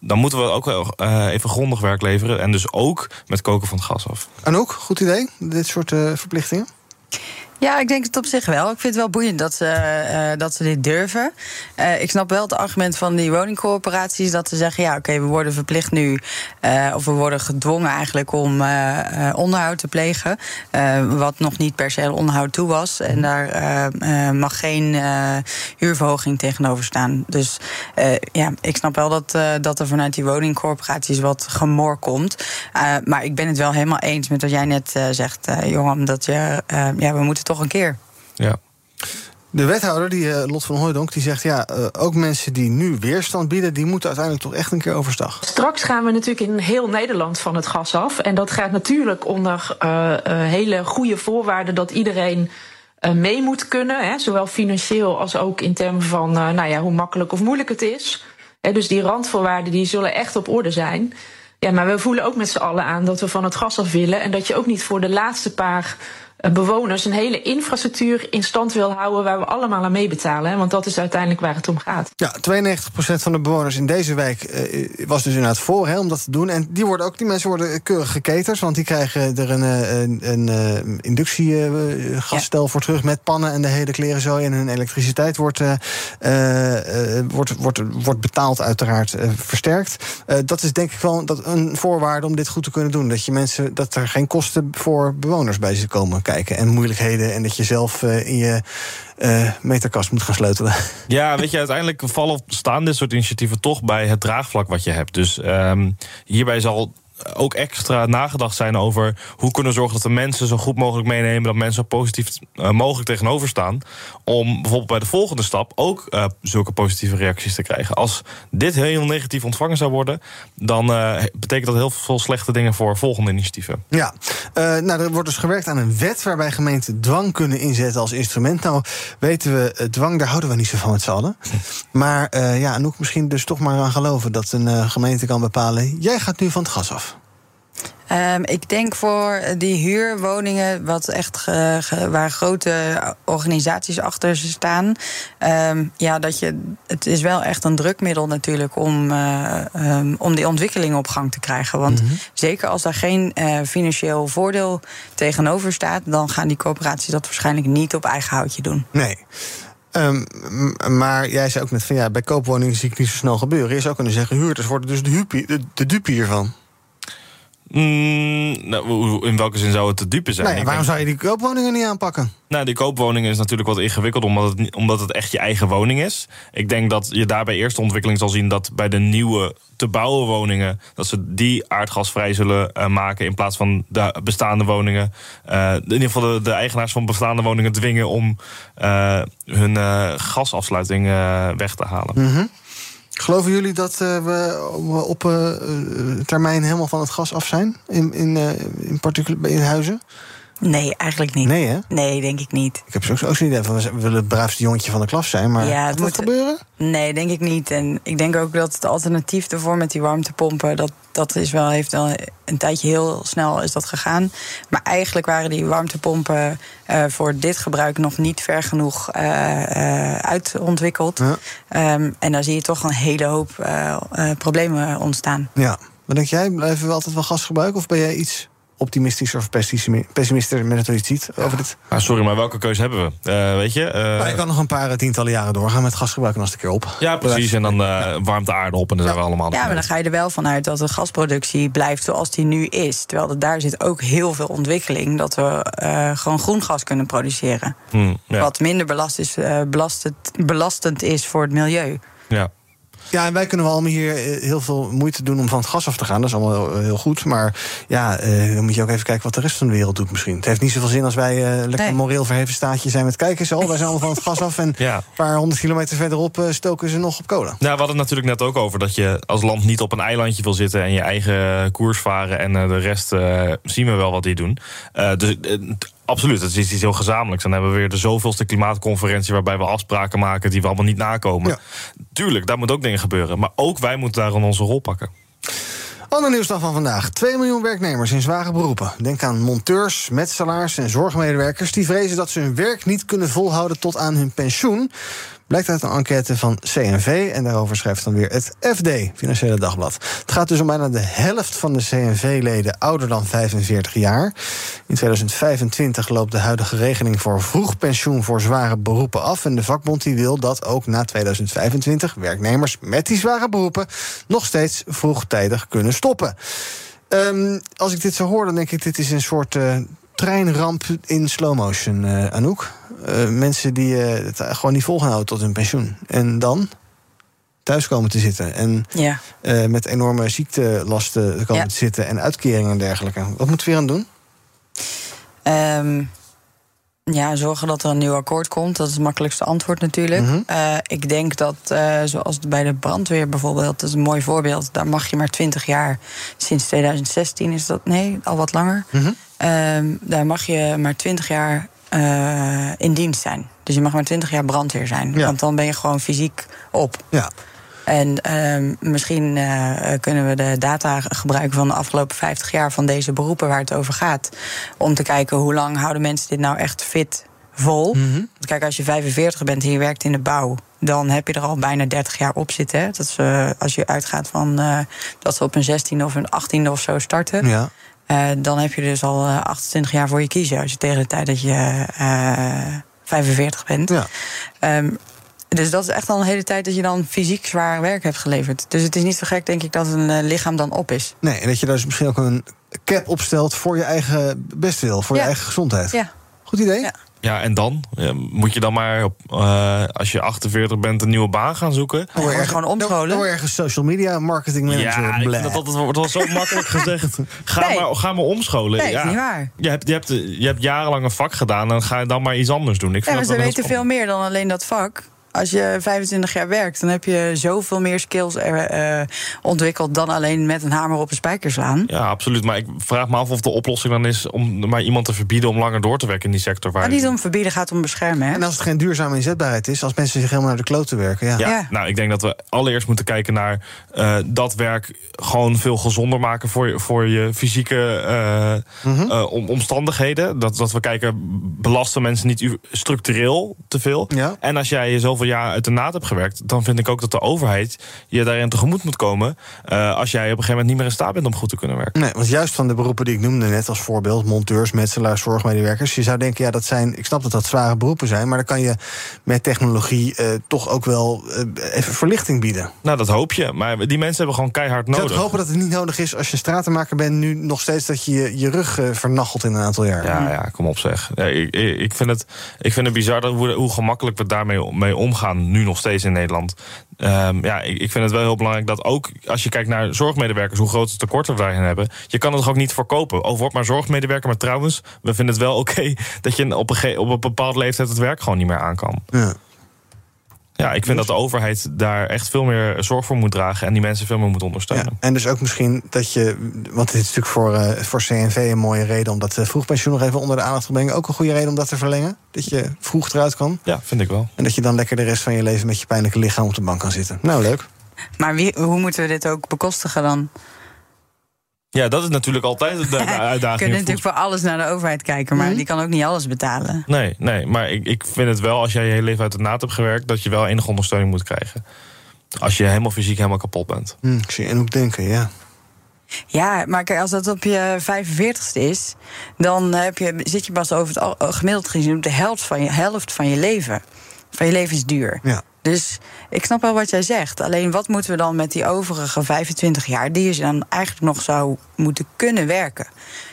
Dan moeten we ook wel eh, even grondig werk leveren... en dus ook met koken van het gas af. Anouk, goed idee, dit soort eh, verplichtingen? Ja, ik denk het op zich wel. Ik vind het wel boeiend dat ze, eh, dat ze dit durven. Eh, ik snap wel het argument van die woningcorporaties dat ze zeggen: ja, oké, we worden verplicht nu, eh, of we worden gedwongen eigenlijk om eh, eh, onderhoud te plegen. eh, wat nog niet per se onderhoud toe was. En daar eh, eh, mag geen eh, huurverhoging tegenover staan. Dus eh, ja, ik snap wel dat, eh, dat er vanuit die woningcorporaties wat gemor komt. Eh, maar ik ben het wel helemaal eens met wat jij net eh, zegt, eh Johan. Dat je, eh, ja, we moeten toch een keer. Ja. De wethouder, die, eh, Lot van Hooijdonk, die zegt... ja, eh, ook mensen die nu weerstand bieden... die moeten uiteindelijk toch echt een keer overstag. Straks gaan we natuurlijk in heel Nederland van het gas af. En dat gaat natuurlijk onder eh, eh, hele goede voorwaarden dat iedereen eh, mee moet kunnen. Hè, zowel financieel als ook in termen van eh, nou ja, hoe makkelijk of moeilijk het is. Hè, dus die randvoorwaarden die zullen echt op orde zijn. Ja, maar we voelen ook met z'n allen aan dat we van het gas af willen. En dat je ook niet voor de laatste paar bewoners een hele infrastructuur in stand wil houden waar we allemaal aan meebetalen. Hè, want dat is uiteindelijk waar het om gaat. Ja, 92% van de bewoners in deze wijk eh, was dus inderdaad voor hè, om dat te doen. En die, worden ook, die mensen worden keurig geketerd, want die krijgen er een, eh, een, een eh, voor terug met pannen en de hele kleren zo. En hun elektriciteit wordt, eh, eh, eh, wordt, wordt, wordt betaald, uiteraard eh, versterkt. Eh, dat is denk ik wel dat een voorwaarde om dit goed te kunnen doen. Dat, je mensen, dat er geen kosten voor bewoners bij zitten komen kijken en moeilijkheden. En dat je zelf eh, in je eh, meterkast moet gaan sleutelen. <laughs> Ja, weet je, uiteindelijk vallen staan dit soort initiatieven toch bij het draagvlak wat je hebt. Dus ehm, hierbij zal ook extra nagedacht zijn over hoe kunnen we zorgen dat de mensen zo goed mogelijk meenemen, dat mensen zo positief eh, mogelijk tegenover staan. Om bijvoorbeeld bij de volgende stap ook eh, zulke positieve reacties te krijgen. Als dit heel negatief ontvangen zou worden, dan eh, betekent dat heel veel slechte dingen voor volgende initiatieven. Ja, nou, er wordt dus gewerkt aan een wet waarbij gemeenten dwang kunnen inzetten als instrument. Nou, weten we, dwang, daar houden we niet zo van met z'n. Maar ja, Anouk, misschien dus toch maar aan geloven dat een gemeente kan bepalen: jij gaat nu van het gas af. Ehm, ik denk voor die huurwoningen, wat echt ge- ge- waar grote organisaties achter ze staan. ehm, ja, dat je, het is wel echt een drukmiddel natuurlijk om, eh, ehm, om die ontwikkeling op gang te krijgen. Want zeker als daar geen eh, financieel voordeel tegenover staat, dan gaan die corporaties dat waarschijnlijk niet op eigen houtje doen. Nee. Maar jij zei ook net van ja, bij koopwoningen zie ik niet zo snel gebeuren. Je zou kunnen zeggen, huurders worden dus de, de, de dupe hiervan. Mm, nou, in welke zin zou het te dupe zijn? Nou ja, waarom denk- zou je die koopwoningen niet aanpakken? Nou, die koopwoning is natuurlijk wat ingewikkeld, omdat het, omdat het echt je eigen woning is. Ik denk dat je daarbij eerst de ontwikkeling zal zien dat bij de nieuwe te bouwen woningen, dat ze die aardgasvrij zullen eh, maken in plaats van de bestaande woningen. Eh, in ieder geval de, de eigenaars van bestaande woningen dwingen om eh, hun gasafsluiting weg te halen. Mhm. Geloven jullie dat eh, we op eh, eh, termijn helemaal van het gas af zijn? In, in, in, particular, in huizen? Nee, eigenlijk niet. Nee, hè? Nee, denk ik niet. Ik heb zo ook zo'n idee van, we willen het braafste jongetje van de klas zijn. Maar Ja, het dat moet- gebeuren? Nee, denk ik niet. En ik denk ook dat het alternatief ervoor met die warmtepompen... dat, dat is wel, heeft wel een tijdje heel snel is dat gegaan. Maar eigenlijk waren die warmtepompen eh, voor dit gebruik... nog niet ver genoeg eh, eh, uitontwikkeld. Ehm, en daar zie je toch een hele hoop problemen ontstaan. Ja. Wat denk jij? Blijven we altijd wel gas gebruiken? Of ben jij iets optimistisch of pessimistisch pessimistisch met het iets ziet over dit? Ah, sorry, maar welke keuze hebben we? Eh, weet je? Nou, je kan nog een paar eh, tientallen jaren doorgaan met gasgebruik en als het een keer op. ja, precies. En dan eh, warmt de aarde op en dan zijn we allemaal. Ja, maar dan ga je er wel vanuit dat de gasproductie blijft zoals die nu is. Terwijl er daar zit ook heel veel ontwikkeling dat we eh, gewoon groen gas kunnen produceren. Hmm, ja. Wat minder belast is, eh, belastend, belastend is voor het milieu. Ja. Ja, en wij kunnen wel allemaal hier eh, heel veel moeite doen om van het gas af te gaan. Dat is allemaal heel, heel goed. Maar ja, eh, dan moet je ook even kijken wat de rest van de wereld doet misschien. Het heeft niet zoveel zin als wij eh, lekker Nee. een moreel verheven staatje zijn met kijken. Zo, wij zijn allemaal van het gas af. En Ja. een paar honderd kilometer verderop stoken ze nog op kolen. Nou, we hadden het natuurlijk net ook over dat je als land niet op een eilandje wil zitten en je eigen koers varen en eh, de rest eh, zien we wel wat die doen. Eh, dus absoluut, het is iets heel gezamenlijks. Dan hebben we weer de zoveelste klimaatconferentie waarbij we afspraken maken die we allemaal niet nakomen. Tuurlijk, daar moet ook dingen gebeuren. Maar ook wij moeten daarin onze rol pakken. Ander nieuws dan van vandaag. 2 miljoen werknemers in zware beroepen. Denk aan monteurs, metselaars en zorgmedewerkers... die vrezen dat ze hun werk niet kunnen volhouden tot aan hun pensioen. Blijkt uit een enquête van CNV. En daarover schrijft dan weer het FD, Financiële Dagblad. Het gaat dus om bijna de helft van de CNV-leden ouder dan 45 jaar. In 2025 loopt de huidige regeling voor vroeg pensioen voor zware beroepen af. En de vakbond die wil dat ook na 2025 werknemers met die zware beroepen nog steeds vroegtijdig kunnen stoppen. Ehm, als ik dit zo hoor, dan denk ik: dit is een soort eh, treinramp in slow motion, eh, Anouk. Eh, mensen die eh, het gewoon niet vol gaan houden tot hun pensioen. En dan thuis komen te zitten. En Ja. eh, met enorme ziektelasten komen Ja. te zitten. En uitkeringen en dergelijke. Wat moeten we hier aan doen? Ehm, ja, zorgen dat er een nieuw akkoord komt. Dat is het makkelijkste antwoord natuurlijk. Mhm. Ik denk dat, zoals bij de brandweer bijvoorbeeld... dat is een mooi voorbeeld. Daar mag je maar 20 jaar, sinds 2016 is dat... nee, al wat langer. Mhm. Ehm, daar mag je maar 20 jaar eh, in dienst zijn. Dus je mag maar 20 jaar brandweer zijn. Ja. Want dan ben je gewoon fysiek op. Ja. En ehm, misschien eh, kunnen we de data gebruiken van de afgelopen 50 jaar van deze beroepen waar het over gaat. Om te kijken hoe lang houden mensen dit nou echt fit vol. Want kijk, als je 45 bent en je werkt in de bouw, dan heb je er al bijna 30 jaar op zitten. Hè? Dat is, eh, als je uitgaat van dat ze op een 16e of een 18e of zo starten. Ja. Eh, dan heb je dus al eh, 28 jaar voor je kiezen. Als je tegen de tijd dat je eh, 45 bent. Ja. Ehm, dus dat is echt al een hele tijd dat je dan fysiek zwaar werk hebt geleverd. Dus het is niet zo gek, denk ik, dat een eh, lichaam dan op is. Nee, en dat je daar dus misschien ook een cap opstelt voor je eigen bestwil, voor Ja. je eigen gezondheid. Ja. Goed idee? Ja. Ja, en dan? Ja, moet je dan maar, op, eh, als je 48 bent, een nieuwe baan gaan zoeken? Je ergens- Dan word je ergens social media marketing manager. Ja, ik dat, dat wordt wel zo <laughs> makkelijk gezegd. Ga, Nee. maar, ga maar omscholen. Nee, ja. is niet waar. Je hebt, je, hebt, je hebt jarenlang een vak gedaan en ga je dan maar iets anders doen. Ik Ja, vind maar dat ze weten veel meer dan alleen dat vak. Als je 25 jaar werkt, dan heb je zoveel meer skills eh, eh, ontwikkeld dan alleen met een hamer op een spijker slaan. Ja, absoluut. Maar ik vraag me af of de oplossing dan is om maar iemand te verbieden om langer door te werken in die sector. Waar Maar niet om verbieden, gaat om beschermen. Hè? En als het geen duurzame inzetbaarheid is, als mensen zich helemaal naar de klote werken. Ja. Ja, nou, ik denk dat we allereerst moeten kijken naar eh, dat werk gewoon veel gezonder maken voor je, voor je fysieke eh, Mhm. eh, om- omstandigheden. Dat, dat we kijken, belasten mensen niet structureel te veel. Ja. En als jij zoveel jaar uit de naad hebt gewerkt, dan vind ik ook dat de overheid je daarin tegemoet moet komen. eh, als jij op een gegeven moment niet meer in staat bent om goed te kunnen werken. Nee, want juist van de beroepen die ik noemde net als voorbeeld, monteurs, metselaars, zorgmedewerkers, je zou denken, ja, dat zijn, ik snap dat dat zware beroepen zijn, maar dan kan je met technologie eh, toch ook wel eh, even verlichting bieden. Nou, dat hoop je. Maar die mensen hebben gewoon keihard Ik zou nodig. hopen dat het niet nodig is als je stratenmaker bent, nu nog steeds dat je je, rug vernachelt in een aantal jaar. Ja, ja, kom op zeg. Ja, ik, ik, ik vind het, ik vind het bizar dat hoe, hoe gemakkelijk we daarmee mee omgaan, nu nog steeds in Nederland. Ehm, ja, ik, ik vind het wel heel belangrijk dat ook als je kijkt naar zorgmedewerkers, hoe grote tekorten we daarin hebben, je kan het toch ook niet verkopen. Oh, word maar zorgmedewerker, maar trouwens, we vinden het wel <laughs> oké dat je op een, op een bepaalde leeftijd het werk gewoon niet meer aan kan. Ja. Ja, ik vind dat de overheid daar echt veel meer zorg voor moet dragen en die mensen veel meer moet ondersteunen. En dus ook misschien dat je, want dit is natuurlijk voor, eh, voor CNV een mooie reden om dat eh, vroegpensioen nog even onder de aandacht te brengen. Ook een goede reden om dat te verlengen. Dat je vroeg eruit kan. Ja, vind ik wel. En dat je dan lekker de rest van je leven met je pijnlijke lichaam op de bank kan zitten. Nou, leuk. Maar wie, hoe moeten we dit ook bekostigen dan? Ja, dat is natuurlijk altijd de, de <laughs> We uitdaging. kunnen natuurlijk voor alles naar de overheid kijken, maar die kan ook niet alles betalen. Nee, nee, maar ik, ik vind het wel, als jij je hele leven uit de naad hebt gewerkt, dat je wel enige ondersteuning moet krijgen. Als je helemaal fysiek helemaal kapot bent. Hm, ik zie en ook denken, ja. Ja, maar kijk, als dat op je 45ste is, dan heb je, zit je pas over het al- gemiddeld gezien op de helft van je, helft van je leven. Van je levensduur. Ja. Dus ik snap wel wat jij zegt. Alleen wat moeten we dan met die overige 25 jaar, die je dan eigenlijk nog zou moeten kunnen werken?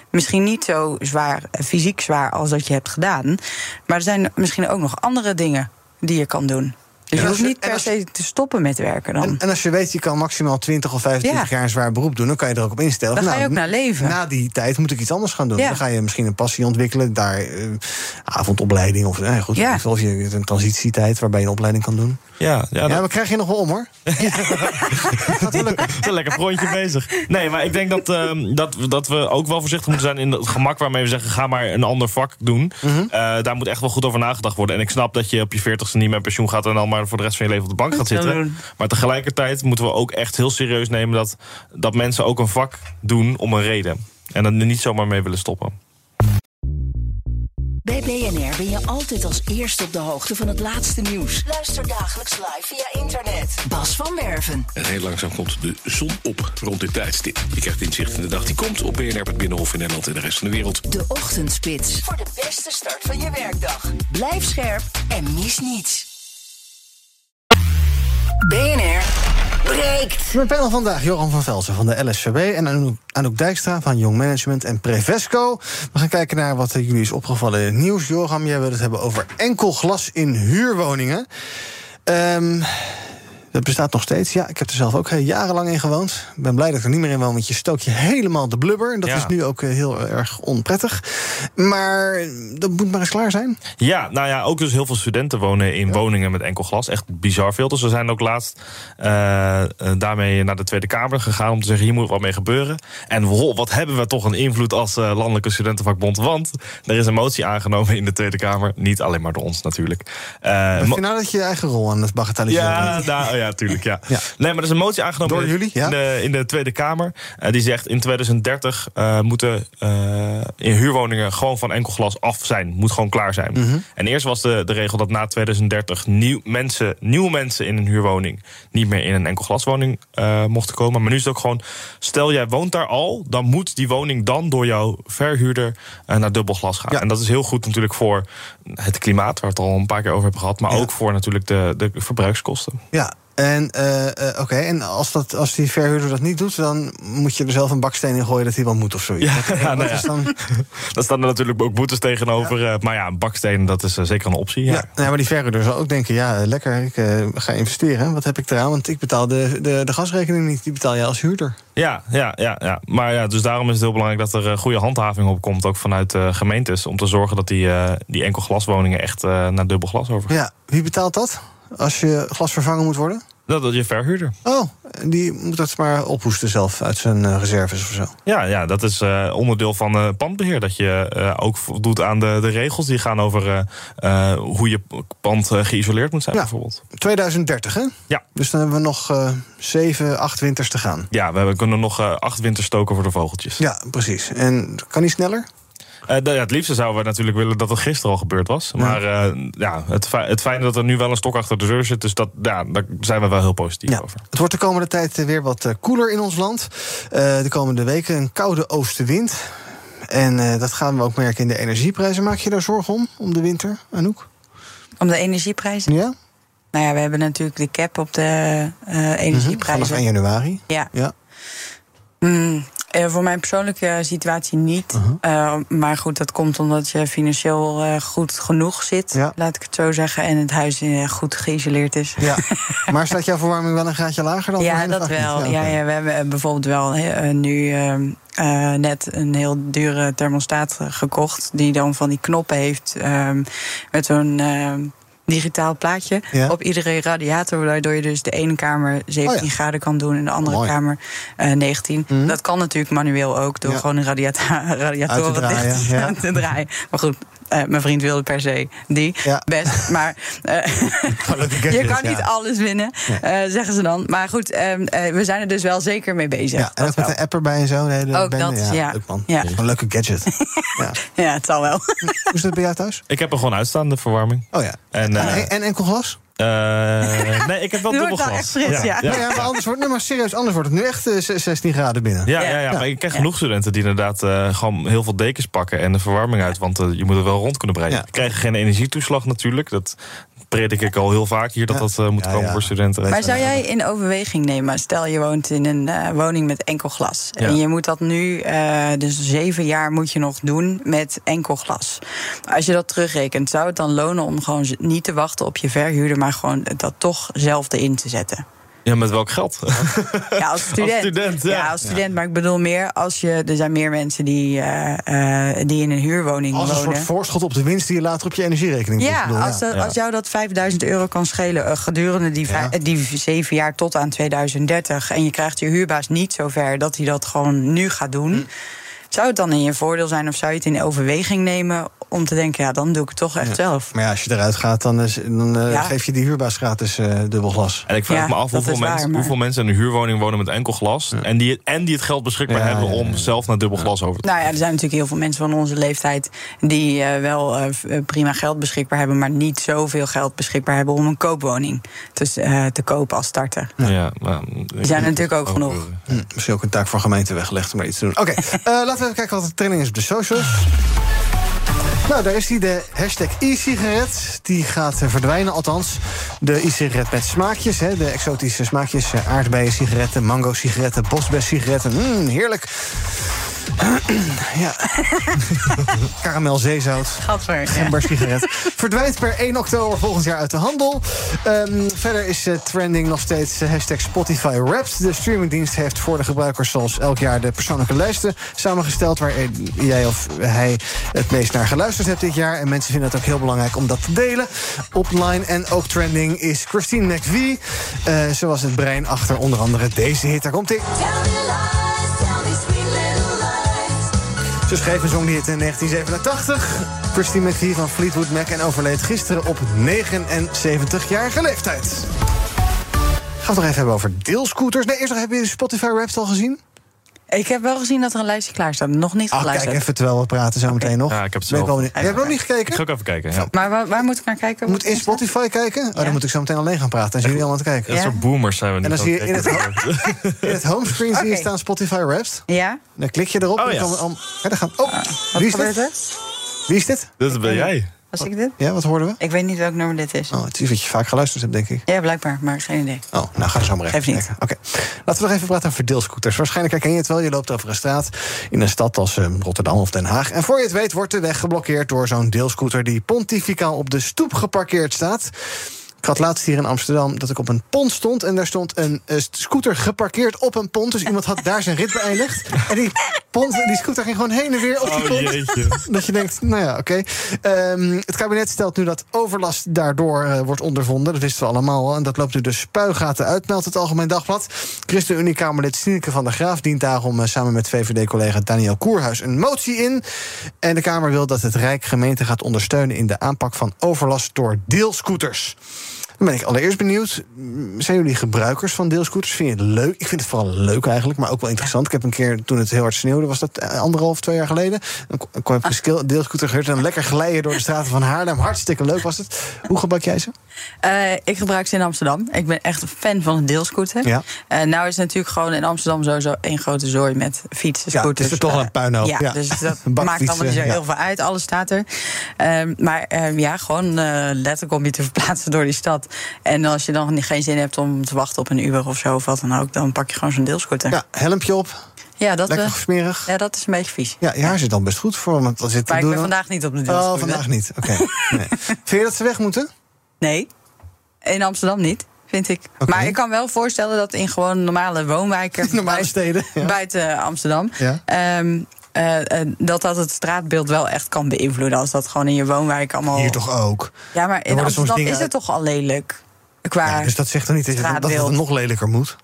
Misschien niet zo zwaar, eh, fysiek zwaar als dat je hebt gedaan. Maar er zijn misschien ook nog andere dingen die je kan doen. Dus je hoeft niet per se te stoppen met werken dan. En, en als je weet, je kan maximaal 20 of 25 Ja. jaar een zwaar beroep doen, dan kan je er ook op instellen. Dan ga je nou, ook naar leven. Na die tijd moet ik iets anders gaan doen. Ja. Dan ga je misschien een passie ontwikkelen, daar eh, avondopleiding of eh, goed, Ja. of je een transitietijd waarbij je een opleiding kan doen. Ja, ja, Ja, dat- maar krijg je nog wel om hoor. <laughs> <laughs> een lekker frontje bezig. Nee, maar ik denk dat, ehm, dat, we- dat we ook wel voorzichtig moeten zijn in het gemak waarmee we zeggen: ga maar een ander vak doen. Mhm. Eh, daar moet echt wel goed over nagedacht worden. En ik snap dat je op je 40ste niet met pensioen gaat en dan maar voor de rest van je leven op de bank gaat Dat zitten. Maar tegelijkertijd moeten we ook echt heel serieus nemen dat, dat mensen ook een vak doen om een reden. En er niet zomaar mee willen stoppen. Bij BNR ben je altijd als eerste op de hoogte van het laatste nieuws. Luister dagelijks live via internet. Bas van Werven. En heel langzaam komt de zon op rond dit tijdstip. Je krijgt inzicht in de dag die komt op BNR, het Binnenhof in Nederland en de rest van de wereld. De Ochtendspits. Voor de beste start van je werkdag. Blijf scherp en mis niets. BNR breekt. Mijn panel vandaag, Joran van Velsen van de LSVB... en Anouk- Dijkstra van Young Management en Prevesco. We gaan kijken naar wat jullie is opgevallen in het nieuws. Joram, jij wil het hebben over enkel glas in huurwoningen. Ehm, dat bestaat nog steeds. Ja, ik heb er zelf ook eh, jarenlang in gewoond. Ik ben blij dat ik er niet meer in woon, want je stook je helemaal de blubber. En dat Ja. is nu ook eh, heel erg onprettig. Maar dat moet maar eens klaar zijn. Ja, nou ja, ook dus heel veel studenten wonen in woningen met enkel glas. Echt bizar veel. Dus we zijn ook laatst eh, daarmee naar de Tweede Kamer gegaan om te zeggen: hier moet wat mee gebeuren. En wow, wat hebben we toch een invloed als Landelijke Studentenvakbond? Want er is een motie aangenomen in de Tweede Kamer. Niet alleen maar door ons natuurlijk. Vind mo- je nou dat je je eigen rol aan het bagatelliseren ja, nou, ja, tuurlijk. Ja. Ja. Nee, maar er is een motie aangenomen Door jullie, ja? in, de, in de Tweede Kamer. Eh, die zegt in 2030 eh, moeten eh, in huurwoningen gewoon van enkel glas af zijn. Moet gewoon klaar zijn. Mhm. En eerst was de, de regel dat na 2030 nieuw mensen, nieuwe mensen in een huurwoning niet meer in een enkel glaswoning mochten komen. Maar nu is het ook gewoon, stel jij woont daar al, dan moet die woning dan door jouw verhuurder naar dubbel glas gaan. Ja. En dat is heel goed natuurlijk voor het klimaat, waar we het al een paar keer over hebben gehad. Maar Ja. ook voor natuurlijk de, de verbruikskosten. Ja, en eh, eh, oké, en als, dat, als die verhuurder dat niet doet, dan moet je er zelf een baksteen in gooien dat hij wel moet of zoiets. Ja, ja, nou is ja. dan? <laughs> Daar staan er natuurlijk ook boetes tegenover. eh, maar ja, bakstenen, dat is zeker een optie. Ja. Ja. nou, maar die verhuurder zal ook denken: ja, lekker, ik ga investeren. Wat heb ik eraan? Want ik betaal de, de, de gasrekening niet, die betaal je als huurder. Ja, ja, ja, ja. Maar ja, dus daarom is het heel belangrijk dat er goede handhaving op komt, ook vanuit eh, gemeentes. Om te zorgen dat die, die enkel glaswoningen echt naar dubbel glas overgaan. Ja, wie betaalt dat? Als je glas vervangen moet worden? Dat is je verhuurder. Oh, die moet dat maar ophoesten zelf uit zijn eh, reserves of zo. Ja, ja dat is eh, onderdeel van eh, pandbeheer. Dat je ook voldoet aan de, de regels die gaan over hoe je pand geïsoleerd moet zijn, Ja. bijvoorbeeld. 2030, hè? Ja. Dus dan hebben we nog zeven, acht winters te gaan. Ja, we hebben- kunnen nog acht winters stoken voor de vogeltjes. Ja, precies. En kan die sneller? Eh, ja, het liefste zouden we natuurlijk willen dat het gisteren al gebeurd was. Maar eh, ja, het, het fijne dat er nu wel een stok achter de deur zit, dus dat, ja, daar zijn we wel heel positief Ja. over. Het wordt de komende tijd eh, weer wat koeler in ons land. Eh, de komende weken een koude oostenwind. En eh, dat gaan we ook merken in de energieprijzen. Maak je daar zorgen om, om de winter, Anouk? Om de energieprijzen? Ja? Nou ja, we hebben natuurlijk de cap op de eh, Mhm, energieprijzen. Vanaf 1 januari. Ja. Ja. Mm, eh, voor mijn persoonlijke situatie niet. Uh-huh. Eh, maar goed, dat komt omdat je financieel eh, goed genoeg zit, Ja. laat ik het zo zeggen. En het huis goed geïsoleerd is. ja. <laughs> maar staat jouw verwarming wel een graadje lager dan Ja, dat wel. Ja, ja, we hebben bijvoorbeeld wel nu ehm, eh, net een heel dure thermostaat gekocht. Die dan van die knoppen heeft ehm, met zo'n ehm, digitaal plaatje Ja. op iedere radiator. Waardoor je dus de ene kamer 17 Oh ja. graden kan doen en de andere Mooi. kamer eh, 19. Mhm. Dat kan natuurlijk manueel ook door Ja. gewoon een <laughs> te draaien, dicht te draaien. Maar goed. Eh, mijn vriend wilde per se die. Ja. Best. Maar <laughs> eh, Gelukkig je kan niet ja. alles winnen, eh, zeggen ze dan. Maar goed, ehm, eh, we zijn er dus wel zeker mee bezig. Ja, en Dat ook met wel. een app erbij en zo. de hele Ook bende. dat, ja. Leuk man. Een leuke gadget. <laughs> ja. Ja, het zal wel. Hoe is dat bij jou thuis? Ik heb er gewoon uitstaande verwarming. Oh ja. En, en, en enkel glas? Uh, nee, ik heb wel <laughs> Nu dubbel glas. fris, ja. Ja, ja, maar, anders wordt, nee, maar serieus, anders wordt het nu echt eh, 16 graden binnen. Ja, ja, ja, maar ik ken genoeg studenten die inderdaad eh, gewoon heel veel dekens pakken en de verwarming uit. Want eh, je moet er wel rond kunnen breien. Ja. Die krijgen geen energietoeslag natuurlijk. Dat predik ik al heel vaak hier dat dat eh, moet Ja, komen ja. voor studenten. Maar zou jij in overweging nemen, stel je woont in een eh, woning met enkel glas. Ja. En je moet dat nu, eh, dus zeven jaar moet je nog doen met enkel glas. Als je dat terugrekent, zou het dan lonen om gewoon niet te wachten op je verhuurder, maar gewoon dat toch zelf erin te zetten? Ja, met welk geld? <laughs> Ja, als student. Als student, ja. als student. Maar ik bedoel meer als je. Er zijn meer mensen die, eh, eh, die in een huurwoning Als een wonen. soort voorschot op de winst die je later op je energierekening moet Ja, doen. als, dat- als jou dat 5000 euro kan schelen eh, gedurende die, Ja. die zeven jaar tot aan 2030. en je krijgt je huurbaas niet zover dat hij dat gewoon nu gaat doen. Hm. Zou het dan in je voordeel zijn of zou je het in overweging nemen om te denken, ja, dan doe ik het toch echt zelf? Maar ja, als je eruit gaat, dan, is, dan eh, Ja. geef je die huurbaas gratis eh, dubbel glas. En ik vraag Ja, me af hoeveel, waar, maar- hoeveel mensen in een huurwoning wonen met enkel glas. En, die, en die het geld beschikbaar Ja, hebben ja, om ja. zelf naar dubbel glas over te Nou ja, er zijn natuurlijk heel veel mensen van onze leeftijd die eh, wel prima geld beschikbaar hebben, maar niet zoveel geld beschikbaar hebben om een koopwoning te, eh, te kopen als starter. Ja, maar, Die zijn er natuurlijk ook genoeg. Hm, misschien ook een taak voor gemeente weggelegd om maar iets te doen. Oké, <laughs> eh, laten we even kijken wat de training is op de socials. Nou, daar is die, de hashtag e-sigaret. Die gaat eh, verdwijnen, althans. De e-sigaret met smaakjes, hè, de exotische smaakjes. eh, aardbeien sigaretten, mango sigaretten, bosbes sigaretten. Mm, heerlijk. <clears throat> ja. <laughs> Karamel zeezout. Gadver. ja. Gember sigaret. <laughs> Verdwijnt per 1 oktober volgend jaar uit de handel. Ehm, verder is eh, trending nog steeds eh, hashtag Spotify Wrapped. De streamingdienst heeft voor de gebruikers zoals elk jaar de persoonlijke lijsten samengesteld... waar jij of hij het meest naar geluisterd hebt dit jaar. En mensen vinden het ook heel belangrijk om dat te delen. Opline en ook trending is Christine McVie. Eh ze was het brein achter onder andere deze hit. Daar komt Ze schreef en zong die hit in 1987. Christine McVie van Fleetwood Mac en overleed gisteren op 79-jarige leeftijd. Gaan we het nog even hebben over deelscooters. Nee, eerst nog, heb je de Spotify Wrapped al gezien? Ik heb wel gezien dat er een lijstje klaar staat. Nog niet Ah, geluisterd. kijk even terwijl we praten zo meteen nog. Ja, ik heb het ik zelf. Je hebt nog niet Ik gekeken? ga ook even kijken. Ja. Maar waar, waar moet ik naar kijken? Moet in Spotify kijken. Oh, dan moet ik zo meteen alleen gaan praten. Dan zien jullie allemaal aan het kijken. Dat soort boomers zijn we En niet. dan <laughs> zie je in het, in het homescreen zie je staan Spotify Wrapped. Ja? Dan klik je erop. Oh, en dan gaan, oh, Wat wie is gebeurt dit? er? Wie is dit? Dat ben jij. Was ik dit? Ja, wat hoorden we? Ik weet niet welk nummer dit is. Oh, het is wat je vaak geluisterd hebt, denk ik. Ja, blijkbaar, maar geen idee. Oh, nou ga er zo maar even kijken. Oké. Laten we nog even praten over deelscooters. Waarschijnlijk herken je het wel. Je loopt over een straat in een stad als eh, Rotterdam of Den Haag. En voor je het weet wordt de weg geblokkeerd door zo'n deelscooter... die pontificaal op de stoep geparkeerd staat. Ik had laatst hier in Amsterdam dat ik op een pont stond... en daar stond een eh, scooter geparkeerd op een pont. Dus iemand had daar zijn rit beëindigd. En die, pont, die scooter ging gewoon heen en weer op die Oh pont. jeetje. Dat je denkt, nou ja, oké. Ehm, het kabinet stelt nu dat overlast daardoor eh, wordt ondervonden. Dat wisten we allemaal al. En dat loopt nu de spuigaten uit, meldt het Algemeen Dagblad. ChristenUnie-Kamerlid Sineke van der Graaf dient daarom eh, samen met VVD-collega Daniel Koerhuis een motie in. En de Kamer wil dat het Rijk gemeente gaat ondersteunen in de aanpak van overlast door deelscooters. Dan ben ik allereerst benieuwd. mm, Zijn jullie gebruikers van deelscooters? Vind je het leuk? Ik vind het vooral leuk eigenlijk, maar ook wel interessant. Ik heb een keer, toen het heel hard sneeuwde, was dat eh, anderhalf, twee jaar geleden. Dan kon ik een skill- deelscooter gehuurd en lekker glijden door de straten van Haarlem. Hartstikke leuk was het. Hoe gebruik jij ze? Eh, ik gebruik ze in Amsterdam. Ik ben echt een fan van een deelscooter. Ja. Eh, nou is het natuurlijk gewoon in Amsterdam sowieso één grote zooi met fietsen, Ja, scooters. het is er toch een puinhoop, Ja, ja. dus <laughs> dat maakt allemaal niet zo ja. heel veel uit. Alles staat er. Ehm, maar ehm, ja, gewoon eh, letterlijk om je te <laughs> verplaatsen door die stad. En als je dan geen zin hebt om te wachten op een Uber of zo, of wat dan ook, dan pak je gewoon zo'n deelscooter. Ja, helmpje op. Ja, dat, Lekker smerig. ja, dat is een beetje vies. Ja, je haar zit dan best goed voor. Want dat zit te Maar ik doen ben dan- vandaag niet op de deelscooter. Oh, vandaag niet. Oké. <laughs> Nee. Vind je dat ze weg moeten? Nee, in Amsterdam niet, vind ik. Maar ik kan wel voorstellen dat in gewoon normale woonwijken... <laughs> Normale buiten- steden. Ja. buiten Amsterdam... Ja. ehm, eh, eh, dat dat het straatbeeld wel echt kan beïnvloeden. Als dat gewoon in je woonwijk allemaal... Hier toch ook. Ja, maar Er in Amsterdam is het toch al lelijk? Qua Ja, dus dat zegt toch niet dat, het nog lelijker moet?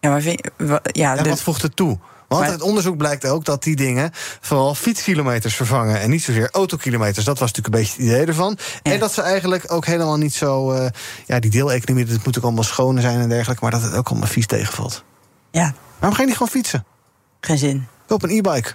Ja, maar vind, ja, de- wat voegt het toe? Want Maar- uit onderzoek blijkt ook dat die dingen vooral fietskilometers vervangen en niet zozeer autokilometers. Dat was natuurlijk een beetje het idee ervan. En dat ze eigenlijk ook helemaal niet zo. eh, ja, die deeleconomie, dat moet ook allemaal schoon zijn en dergelijke, maar dat het ook allemaal vies tegenvalt. Ja. Waarom ga je niet gewoon fietsen? Geen zin. Koop een e-bike.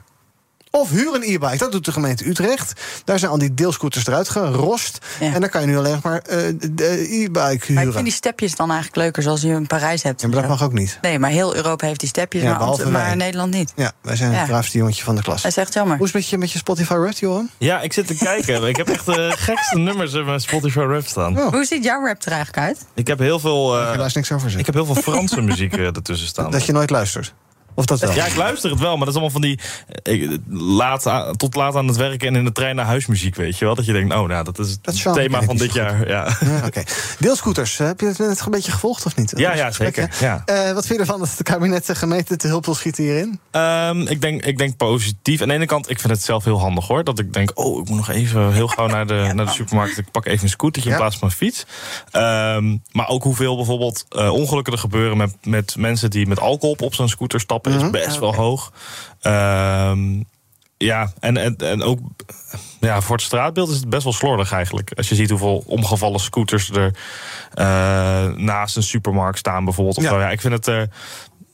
Of huur een e-bike. Dat doet de gemeente Utrecht. Daar zijn al die deelscooters eruit gerost. En dan kan je nu alleen nog maar eh, de e-bike Maar ik huren. vind die stepjes dan eigenlijk leuker zoals je in Parijs hebt. Ja, maar dat mag ook niet. Nee, maar heel Europa heeft die stepjes, Ja, maar, maar. Nederland niet. Ja, wij zijn Ja. het braafste jongetje van de klas. Dat is echt jammer. Hoe is het met je, met je Spotify Wrapped, Johan? Ja, ik zit te kijken. <laughs> ik heb echt de gekste nummers in mijn Spotify rap staan. Oh. Hoe ziet jouw rap er eigenlijk uit? Ik heb heel veel. eh, Daar is niks over ik heb heel veel Franse <laughs> muziek eh, ertussen staan. Dat je nooit luistert. Of dat wel? Ja, ik luister het wel, maar dat is allemaal van die. eh, ik- laat aan- tot laat aan het werken en in de trein naar huis muziek, weet je wel. Dat je denkt, oh, nou, dat is het Dat thema van dit jaar. Ja. Ja, Oké. Deelscooters, eh, heb je het net een beetje gevolgd of niet? Ja, ja, zeker. Ja. Eh, wat vind je ervan dat het kabinet de gemeente te hulp wil schieten hierin? Ehm, ik, denk, ik denk positief. Aan de ene kant, ik vind het zelf heel handig hoor. Dat ik denk, oh, ik moet nog even heel gauw naar de, <laughs> naar de supermarkt. Ik pak even een scootertje Ja. in plaats van een fiets. Ehm, maar ook hoeveel bijvoorbeeld ongelukken er gebeuren met, met mensen die met alcohol op zo'n scooter stappen, Mhm. is best wel hoog. Ehm, ja, en, en, en ook ja, voor het straatbeeld is het best wel slordig eigenlijk. Als je ziet hoeveel omgevallen scooters er eh, naast een supermarkt staan bijvoorbeeld. Of Ja. zo. ja, ik vind het... eh,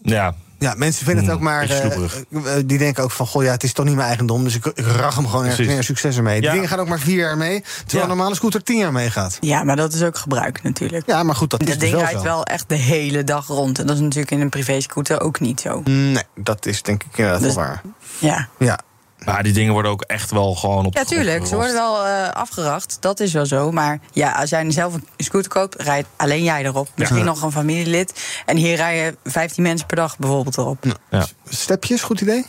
ja, Ja, mensen vinden het Hmm, ook maar. eh, eh, die denken ook van: goh, ja, het is toch niet mijn eigendom. Dus ik, ik rag hem gewoon ergens meer. Succes ermee. Die Ja. dingen gaan ook maar vier jaar mee. Terwijl Ja. een normale scooter tien jaar meegaat. Ja, maar dat is ook gebruik natuurlijk. Ja, maar goed, dat is Dat dus ding wel rijdt wel echt de hele dag rond. En dat is natuurlijk in een privéscooter ook niet zo. Nee, dat is denk ik inderdaad Dus- wel waar. Ja, Ja. Maar die dingen worden ook echt wel gewoon op. ja tuurlijk. Ze worden wel eh, afgeracht. Dat is wel zo. Maar ja, als jij zelf een scooter koopt, rijdt alleen jij erop. Misschien Ja. nog een familielid. En hier rijden 15 mensen per dag bijvoorbeeld erop. Ja. Stepjes, goed idee?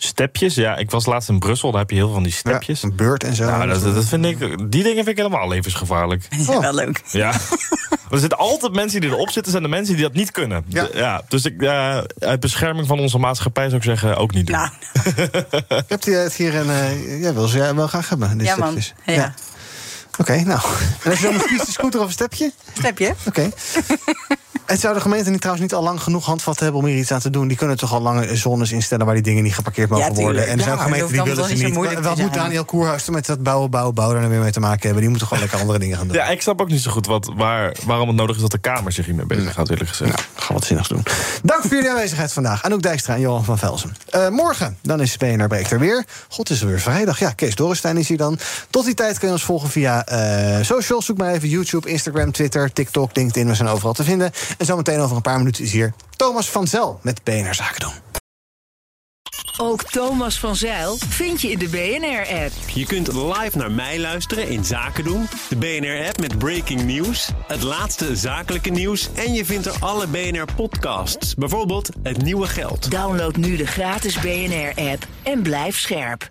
Stepjes, ja. Ik was laatst in Brussel, daar heb je heel veel van die stepjes. Een beurt en zo. Nou, dat, dat vind ik, die dingen vind ik helemaal levensgevaarlijk. <laughs> Die zijn wel leuk. Ja. <laughs> er zitten altijd mensen die erop zitten, zijn de mensen die dat niet kunnen. Ja. Ja dus ik, ja, uit bescherming van onze maatschappij zou ik zeggen, ook niet doen. Nou, Ik heb die het hier en eh jij wil ze jij wel graag hebben. Die ja man. Ja. Oké, nou. <laughs> En als je dan kiezen, scooter of een stepje? Stepje? Oké. <laughs> Het zou de gemeente niet, trouwens niet al lang genoeg handvat hebben om hier iets aan te doen. Die kunnen toch al lange zones instellen waar die dingen niet geparkeerd mogen Ja, worden. En er zijn Ja, gemeenten die willen ze niet. Wat moet. Daniel Koerhuis er met dat bouwen, bouwen, bouwen daar nou weer mee te maken hebben? Die moeten gewoon lekker andere dingen gaan doen. Ja, ik snap ook niet zo goed wat, waar, waarom het nodig is dat de Kamer zich hiermee bezig gaat, eerlijk gezegd. Nou, gaan we wat zinnigs doen. Dank voor jullie aanwezigheid vandaag. Anouk Dijkstra en Johan van Velzen. Eh, morgen, dan is BNR Breekt er weer. God, is er weer vrijdag. Ja, Kees Dorrestein is hier dan. Tot die tijd kun je ons volgen via eh social. Zoek maar even YouTube, Instagram, Twitter, TikTok, LinkedIn. We zijn overal te vinden. En zometeen over een paar minuten is hier Thomas van Zel met BNR Zaken doen. Ook Thomas van Zeil vind je in de BNR-app. Je kunt live naar mij luisteren in Zaken doen. De BNR-app met breaking news. Het laatste zakelijke nieuws. En je vindt er alle BNR-podcasts. Bijvoorbeeld Het Nieuwe Geld. Download nu de gratis BNR-app en blijf scherp.